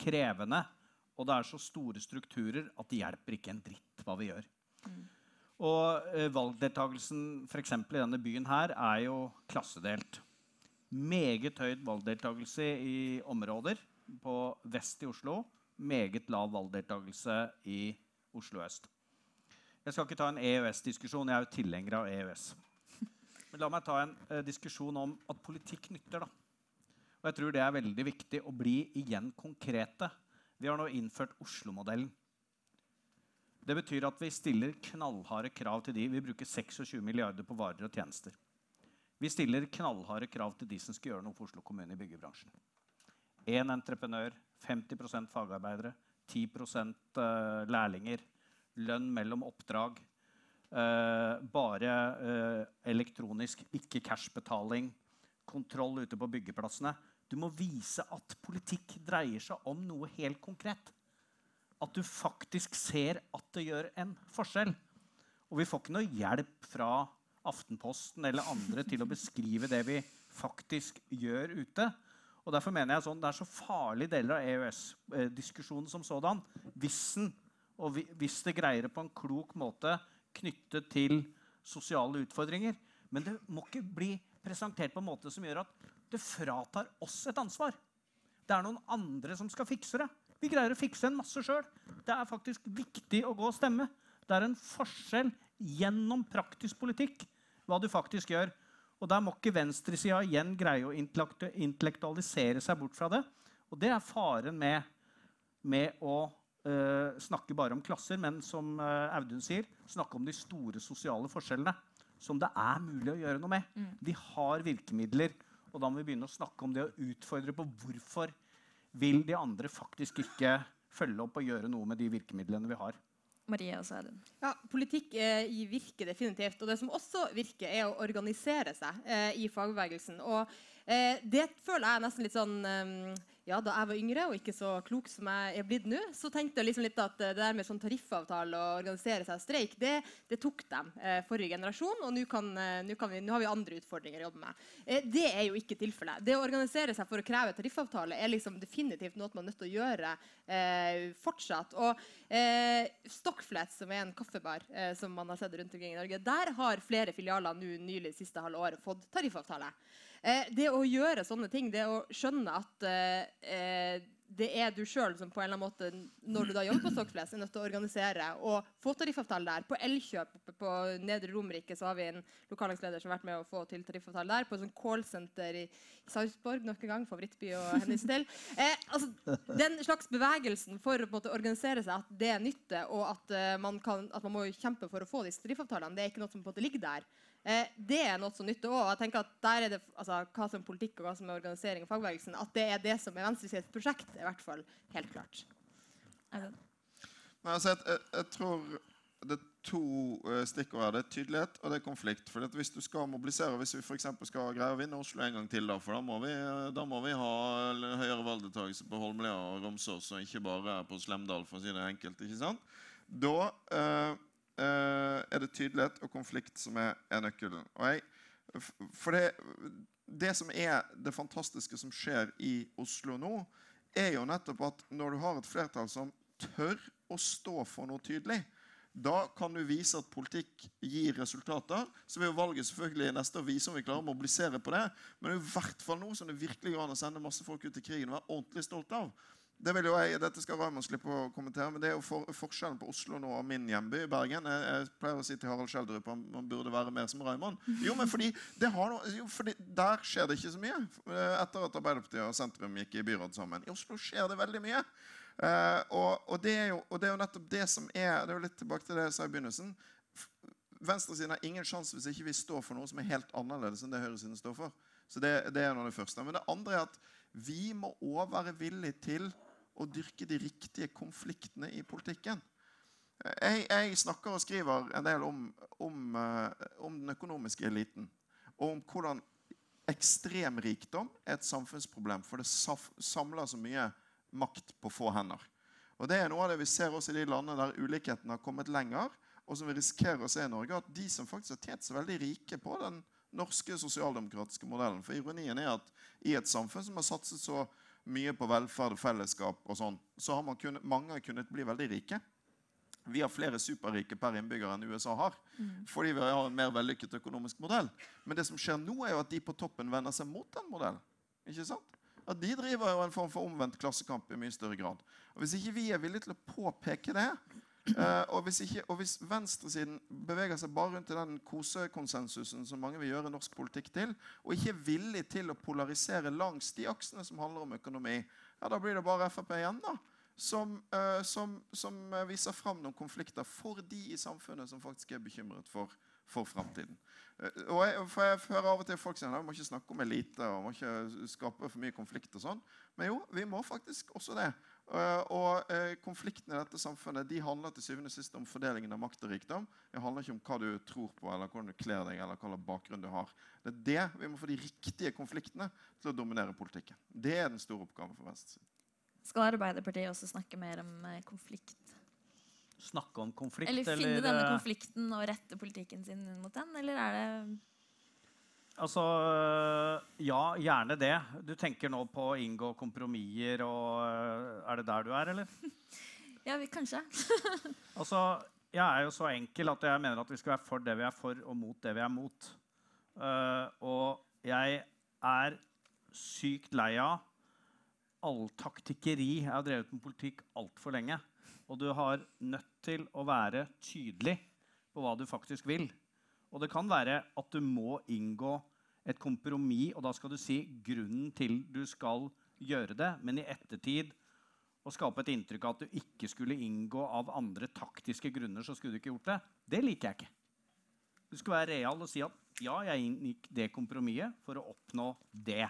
krevende, og det er så store strukturer at det hjelper ikke en dritt hva vi gjør. Mm. Og eh, valgdeltakelsen f.eks. i denne byen her er jo klassedelt. Meget høyt valgdeltakelse i områder på vest i Oslo. Meget lav valgdeltakelse i Oslo øst. Jeg skal ikke ta en EØS-diskusjon. Jeg er jo tilhenger av EØS. Men la meg ta en eh, diskusjon om at politikk nytter. da. Og jeg tror det er veldig viktig å bli igjen konkrete. Vi har nå innført Oslo-modellen. Det betyr at vi stiller knallharde krav til de. Vi bruker 26 milliarder på varer og tjenester. Vi stiller knallharde krav til de som skal gjøre noe for Oslo kommune i byggebransjen. Én entreprenør, 50% fagarbeidere, 10 eh, lærlinger lønn mellom oppdrag. eh, bare eh, elektronisk, ikke cash-betaling, kontroll ute på byggeplassene. Du må vise at politikk dreier seg om noe helt konkret. At du faktisk ser at det gjør en forskjell. Og vi får ikke noe hjelp fra Aftenposten eller andre til å beskrive det vi faktisk gjør ute. Og derfor mener jeg sånn, Det er så farlige deler av EØS-diskusjonen som sådan. Hvis, den, og hvis det greier det på en klok måte knyttet til sosiale utfordringer. Men det må ikke bli presentert på en måte som gjør at det fratar oss et ansvar. Det er noen andre som skal fikse det. Vi greier å fikse en masse sjøl. Det er faktisk viktig å gå og stemme. Det er en forskjell gjennom praktisk politikk hva du faktisk gjør. Og Der må ikke venstresida igjen greie å intellektualisere seg bort fra det. Og det er faren med, med å uh, snakke bare om klasser, men som uh, Audun sier, snakke om de store sosiale forskjellene. Som det er mulig å gjøre noe med. Mm. Vi har virkemidler. Og da må vi begynne å snakke om det og utfordre på hvorfor vil de andre faktisk ikke følge opp og gjøre noe med de virkemidlene vi har. Marie og Audun. Ja, Politikk eh, virker definitivt. Og det som også virker, er å organisere seg eh, i fagbevegelsen. Og eh, det føler jeg nesten litt sånn eh, ja, da jeg var yngre og ikke så klok som jeg er blitt nå, så tenkte jeg liksom litt at det der med sånn tariffavtale og organisere seg og streik, det, det tok dem eh, forrige generasjon. Og nå eh, har vi andre utfordringer å jobbe med. Eh, det er jo ikke tilfellet. Det å organisere seg for å kreve tariffavtale er liksom definitivt noe man er nødt til å gjøre eh, fortsatt. Og eh, Stockflat, som er en kaffebar eh, som man har sett rundt omkring i Norge, der har flere filialer nå nylig siste halve året fått tariffavtale. Eh, det å gjøre sånne ting, det å skjønne at eh, det er du sjøl som på en eller annen måte, når du da jobber på Stockflest, er nødt til å organisere og få tariffavtale der. På Elkjøp på, Nedre Romerike så har vi en lokallagsleder som har vært med å få til tariffavtale der. På et sånt callsenter i Sarpsborg, nok en gang, favorittby å henvise til. Eh, altså, den slags bevegelsen for å måte, organisere seg, at det er nytte, og at, uh, man kan, at man må kjempe for å få disse tariffavtalene, det er ikke noe som på en måte ligger der. Eh, det er noe som nytter òg. Er altså, Hva som er politikk og hva som er organisering og fagbevegelsen, at det er det som er venstresidens prosjekt, er i hvert fall helt klart. Men, altså, jeg, jeg, tror det er to uh, stikkord her. Det er tydelighet og det er konflikt. For Hvis du skal mobilisere, hvis vi for skal greie å vinne Oslo en gang til, da, for da må vi, da må vi ha høyere valgdeltakelse på Holmlia og Romsås, og ikke bare på Slemdal, for å si det enkelt. ikke sant? Da uh, er det tydelighet og konflikt som er, er nøkkelen. Jeg, for det, det som er det fantastiske som skjer i Oslo nå, er jo nettopp at når du har et flertall som tør å stå for noe tydelig, da kan du vise at politikk gir resultater. Så vil valget selvfølgelig neste å vise om vi klarer å mobilisere på det. Men det i hvert fall noe som det virkelig går an å sende masse folk ut i krigen og være ordentlig stolt av. Det vil jo jeg, Dette skal Raymond slippe å kommentere, men det er jo for, forskjellen på Oslo nå og min hjemby, Bergen. Jeg, jeg pleier å si til Harald Schjelderup at man burde være mer som Raymond. Jo, men fordi, noe, jo, fordi Der skjer det ikke så mye eh, etter at Arbeiderpartiet og sentrum gikk i byråd sammen. I Oslo skjer det veldig mye. Uh, og, og, det jo, og, det er jo, nettopp det som er Det er jo litt tilbake til det jeg sa i begynnelsen. Venstresiden har ingen sjanse hvis ikke vi står for noe som er helt annerledes enn det høyresiden står for. Så det, det er noe av det første. Men det andre er at vi må òg være villige til å dyrke de riktige konfliktene i politikken. Jeg, jeg snakker og skriver en del om, om, uh, om, den økonomiske eliten. Og om hvordan ekstrem rikdom er et samfunnsproblem, for det samler så mye makt på få hender. Og Det er noe av det vi ser også i de landene der ulikheten har kommet lenger, og som vi risikerer å se i Norge, at de som faktisk har tjent seg veldig rike på den norske sosialdemokratiske modellen For ironien er at i et samfunn som har satset så mye på velferd og fellesskap, og sånn, så har kunnet, mange kunnet bli veldig rike. Vi har flere superrike per innbygger enn USA har. Mm. Fordi vi har en mer vellykket økonomisk modell. Men det som skjer nå, er jo at de på toppen vender seg mot den modellen. Ikke sant? At De driver jo en form for omvendt klassekamp i mye større grad. Og Hvis ikke vi er villige til å påpeke det, Uh, og, hvis ikke, og, hvis venstresiden beveger seg bare rundt i den kosekonsensusen som mange vil gjøre norsk politikk til, og ikke er villig til å polarisere langs de aksene som handler om økonomi, ja, da blir det bare Frp igjen da, som, uh, som, som viser fram noen konflikter for de i samfunnet som faktisk er bekymret for, for framtiden. Og jeg, for jeg hører av og til folk si at vi må ikke snakke om elite og må ikke skape for mye konflikt. og sånn, Men jo, vi må faktisk også det. Uh, og uh, Konfliktene i dette samfunnet de handler til syvende og sist om fordelingen av makt og rikdom. Det handler ikke om hva du tror på, eller hvordan du kler deg, eller hva slags bakgrunn du har. Det er det Vi må få de riktige konfliktene til å dominere politikken. Det er den store oppgaven for venstresiden. Skal Arbeiderpartiet også snakke mer om eh, konflikt? Snakke om konflikt, eller finne eller, denne eh, konflikten og rette politikken sin mot den, eller er det Altså, ja, gjerne det. Du tenker nå på å inngå kompromisser og øh, Er det der du er, eller? Ja, vi, kanskje. altså, jeg er jo så enkel at jeg mener at vi skal være for det vi er for, og mot det vi er mot. Uh, og jeg er sykt lei av all taktikkeri. Jeg har drevet med politikk altfor lenge. Og du har nødt til å være tydelig på hva du faktisk vil. Og det kan være at du må inngå et kompromiss, og da skal du si grunnen til du skal gjøre det. Men i ettertid å skape et inntrykk av at du ikke skulle inngå av andre taktiske grunner, så skulle du ikke gjort det, det liker jeg ikke. Du skal være real og si at ja, jeg inngikk det kompromisset for å oppnå det.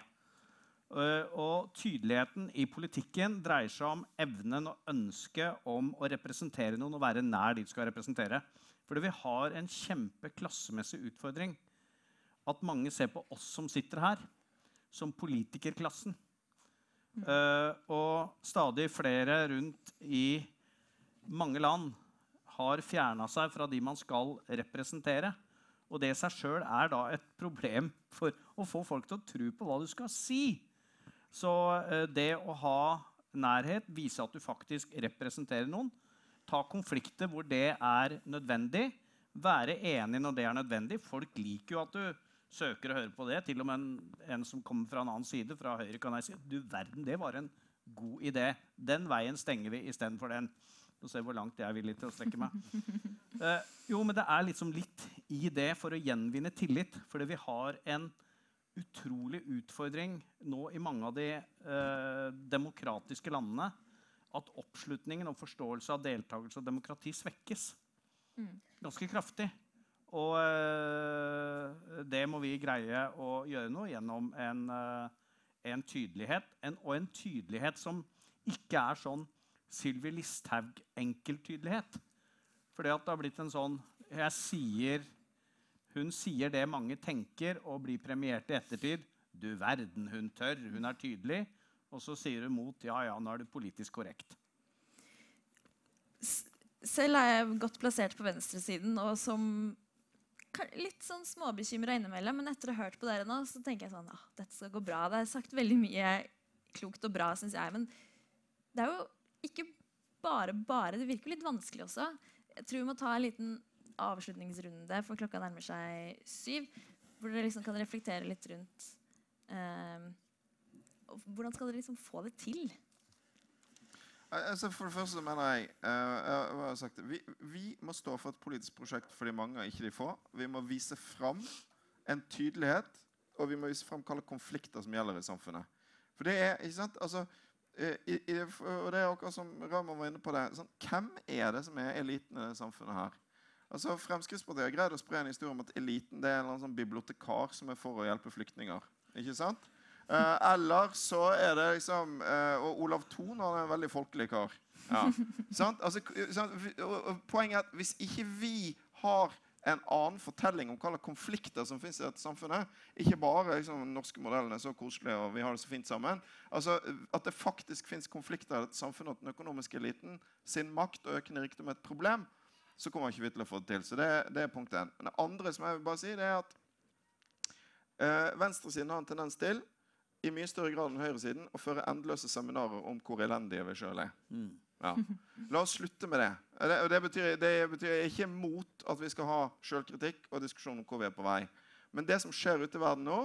Uh, og tydeligheten i politikken dreier seg om evnen og ønsket om å representere noen og være nær de du skal representere. Fordi vi har en kjempeklassemessig utfordring. At mange ser på oss som sitter her, som politikerklassen. Uh, og stadig flere rundt i mange land har fjerna seg fra de man skal representere. Og det i seg sjøl er da et problem for å få folk til å tro på hva du skal si. Så uh, det å ha nærhet, vise at du faktisk representerer noen, ta konflikter hvor det er nødvendig, være enig når det er nødvendig. Folk liker jo at du søker å høre på det. Til og med en, en som kommer fra en annen side, fra Høyre, kan jeg si du verden, det var en god idé. Den veien stenger vi istedenfor den. Du ser hvor langt jeg er villig til å strekke meg. Uh, jo, men det er liksom litt i det for å gjenvinne tillit. Fordi vi har en utrolig utfordring nå i mange av de uh, demokratiske landene at oppslutningen og forståelse av deltakelse og demokrati svekkes ganske kraftig. Og øh, det må vi greie å gjøre noe gjennom en, øh, en tydelighet. En, og en tydelighet som ikke er sånn Sylvi Listhaug-enkeltydelighet. At det har blitt en sånn jeg sier, Hun sier det mange tenker, og blir premiert i ettertid. Du verden, hun tør. Hun er tydelig. Og så sier hun mot ja, ja, nå er du politisk korrekt. Selv er jeg godt plassert på venstresiden og som litt sånn småbekymra innimellom. Men etter å ha hørt på dere nå, så tenker jeg sånn ah, dette skal gå bra. Det er sagt veldig mye klokt og bra, syns jeg. Men det er jo ikke bare bare. Det virker litt vanskelig også. Jeg tror vi må ta en liten avslutningsrunde, for klokka nærmer seg syv. Hvor dere liksom kan reflektere litt rundt eh, Hvordan skal dere liksom få det til? Altså for det første mener jeg, uh, jeg sagt, vi, vi, må stå for et politisk prosjekt for de mange ikke de få. Vi må vise fram en tydelighet, og vi må vise fram hvilke konflikter som gjelder i samfunnet. For det er, ikke sant, altså, i, i, og det er akkurat som Raymond var inne på det, sånn, Hvem er det som er eliten i det samfunnet her? Altså Fremskrittspartiet har greid å spre en historie om at eliten det er en sånn bibliotekar som er for å hjelpe flyktninger. Ikke sant? Uh, eller så er det liksom eh, Og Olav Thon han er en veldig folkelig kar. Ja. altså, og, poenget er at hvis ikke vi har en annen fortelling om hva slags konflikter som finnes i dette samfunnet, ikke bare liksom, den norske modellen er så koselig og vi har det så fint sammen, altså at det faktisk finnes konflikter i dette samfunnet, at den økonomiske eliten sin makt og økende rikdom er et problem, så kommer ikke vi til å få det til. Så det, det er punkt én. Det andre som jeg vil bare si, det er at øh, venstresiden har en tendens til i mye større grad enn høyresiden å føre endeløse seminarer om hvor elendige vi sjøl er. Mm. Ja. La oss slutte med det. Det, det, betyr, det betyr ikke mot at vi skal ha sjølkritikk og diskusjon om hvor vi er på vei. Men det som skjer ute i verden nå,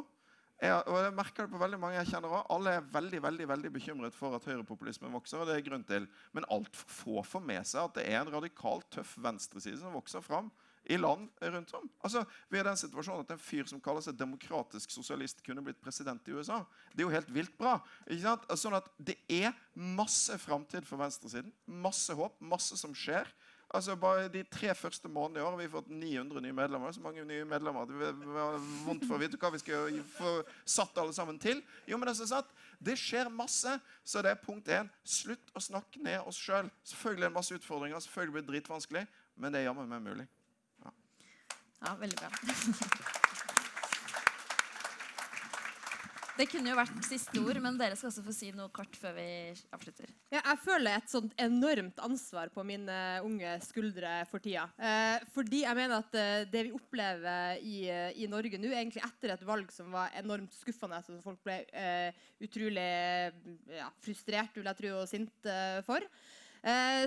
er, og jeg merker det på veldig mange jeg kjenner også, Alle er veldig veldig, veldig bekymret for at høyrepopulismen vokser. og det er grunn til. Men altfor få får med seg at det er en radikalt tøff venstreside som vokser fram i land rundt om. Altså, vi er den situasjonen at En fyr som kaller seg demokratisk sosialist, kunne blitt president i USA. Det er jo helt vilt bra. Ikke sant? Sånn at Det er masse framtid for venstresiden. Masse håp, masse som skjer. Altså Bare de tre første månedene i år har vi fått 900 nye medlemmer. Så mange nye medlemmer at vi har vondt for å vite hva vi skal få satt alle sammen til. Jo, men det er sant. Det skjer masse. Så det er punkt én. Slutt å snakke ned oss sjøl. Selv. Selvfølgelig er det masse utfordringer, selvfølgelig blir det dritvanskelig, men det er jammen meg mulig. Ja. veldig bra. Det kunne jo vært siste ord, men dere skal også få si noe kort før vi avslutter. Ja, jeg føler et sånt enormt ansvar på mine unge skuldre for tida. Eh, fordi jeg mener at eh, det vi opplever i, eh, i Norge nå, egentlig etter et valg som var enormt skuffende, som folk ble eh, utrolig ja, frustrert vil jeg tro, og sinte eh, for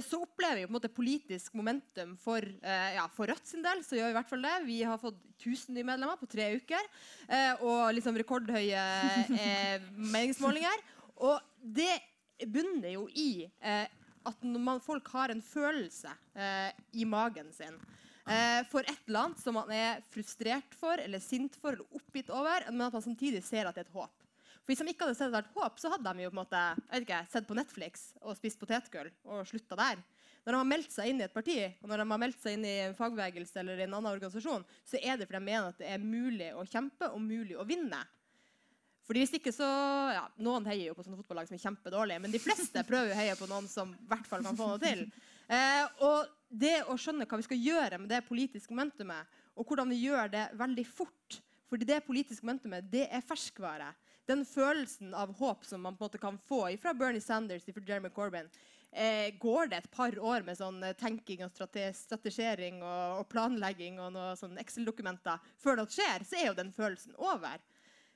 så opplever vi på en måte politisk momentum for, eh, ja, for Rødt sin del. så gjør Vi i hvert fall det. Vi har fått 1000 nye medlemmer på tre uker. Eh, og liksom rekordhøye meningsmålinger. Og det bunner jo i at man, folk har en følelse i magen sin. for et eller annet som man er frustrert for, eller sint for, eller oppgitt over, men at man samtidig ser at det er et håp. Hvis de ikke hadde sett hvert håp, så hadde de jo på en måte, ikke, sett på Netflix og spist potetgull og slutta der. Når de har meldt seg inn i et parti og når de har meldt seg inn i en fagbevegelse eller en annen organisasjon, så er det fordi de mener at det er mulig å kjempe og mulig å vinne. Fordi hvis ikke så, ja, Noen heier jo på sånne fotballag som er kjempedårlige, men de fleste prøver å heie på noen som i hvert fall kan få noe til. Eh, og det å skjønne hva vi skal gjøre med det politiske momentumet, og hvordan vi gjør det veldig fort fordi det politiske momentumet det er ferskvare den følelsen av håp som man på en måte kan få fra Bernie Sanders fra Jeremy Corbyn, eh, går det et par år med sånn eh, tenking og strategisering og, og planlegging og noen sånn Excel-dokumenter før det skjer, så er jo den følelsen over.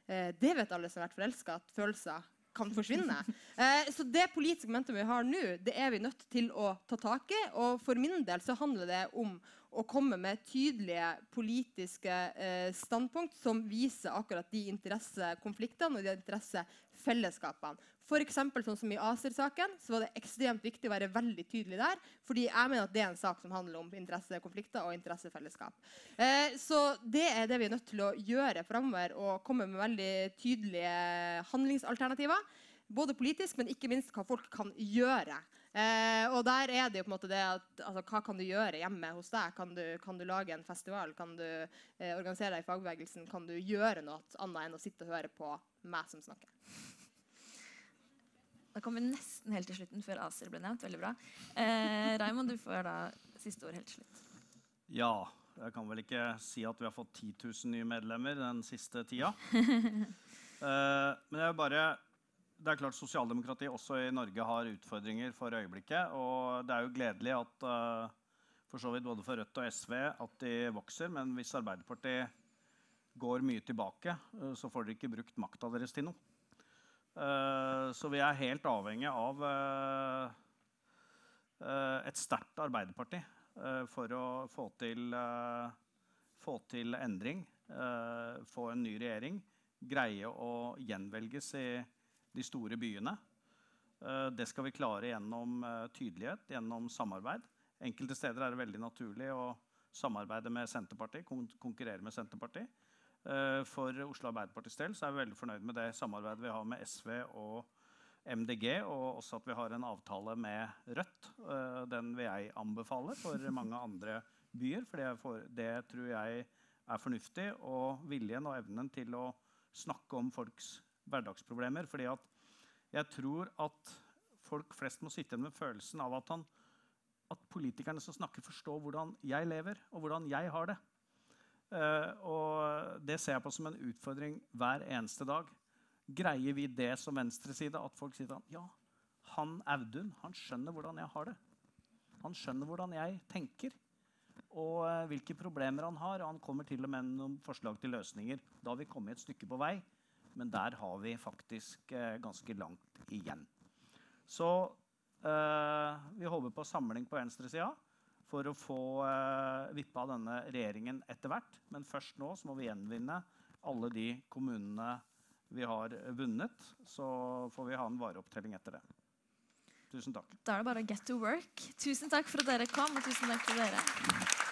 Eh, det vet alle som har vært forelska, at følelser kan forsvinne. Eh, så det politiske momentet vi har nå, det er vi nødt til å ta tak i. Og for min del så handler det om å komme med tydelige politiske eh, standpunkt som viser akkurat de interessekonfliktene og de interessefellesskapene. eksempel sånn som i ACER-saken så var det ekstremt viktig å være veldig tydelig der. fordi jeg mener at det er en sak som handler om interessekonflikter og interessefellesskap. Eh, så det er det vi er nødt til å gjøre framover, og komme med veldig tydelige handlingsalternativer. Både politisk, men ikke minst hva folk kan gjøre. Eh, og der er det jo på en måte det at altså, Hva kan du gjøre hjemme hos deg? Kan du, kan du lage en festival? Kan du eh, organisere deg i fagbevegelsen? Kan du gjøre noe annet enn å sitte og høre på meg som snakker? Da kommer vi nesten helt til slutten før ACER ble nevnt. Veldig bra. Eh, Raymond, du får da siste ord helt til slutt. Ja. Jeg kan vel ikke si at vi har fått 10 000 nye medlemmer den siste tida. eh, men jeg vil bare det er klart Sosialdemokratiet også i Norge har utfordringer for øyeblikket. Og det er jo gledelig at uh, for så vidt både for Rødt og SV at de vokser. Men hvis Arbeiderpartiet går mye tilbake, uh, så får dere ikke brukt makta deres til noe. Uh, så vi er helt avhengig av et sterkt Arbeiderparti for å få til, få til endring, få en ny regjering, greie å gjenvelges i de store byene. Eh, det skal vi klare gjennom eh, tydelighet, gjennom samarbeid. Enkelte steder er det veldig naturlig å samarbeide med Senterpartiet, konkurrere med Senterpartiet. Eh, for Oslo Arbeiderpartis del er vi veldig fornøyd med det samarbeidet vi har med SV og MDG, og også at vi har en avtale med Rødt. Den vil jeg anbefale for mange andre byer, for det, for det tror jeg er fornuftig. Og viljen og evnen til å snakke om folks hverdagsproblemer. fordi jeg tror at folk flest må sitte igjen med følelsen av at, han, at politikerne som snakker, forstår hvordan jeg lever, og hvordan jeg har det. Uh, og det ser jeg på som en utfordring hver eneste dag. Greier vi det som venstreside? At folk sier at ja, han Audun han skjønner hvordan jeg har det. Han skjønner hvordan jeg tenker. Og uh, hvilke problemer han har. Og han kommer til og med med noen forslag til løsninger. Da har vi kommet et stykke på vei men der har vi faktisk eh, ganske langt igjen. Så eh, vi håper på samling på venstresida for å få eh, vippa denne regjeringen etter hvert. Men først nå må vi gjenvinne alle de kommunene vi har vunnet. Så får vi ha en vareopptelling etter det. Tusen takk. Da er det bare get to work. Tusen takk for at dere kom, og tusen takk til dere.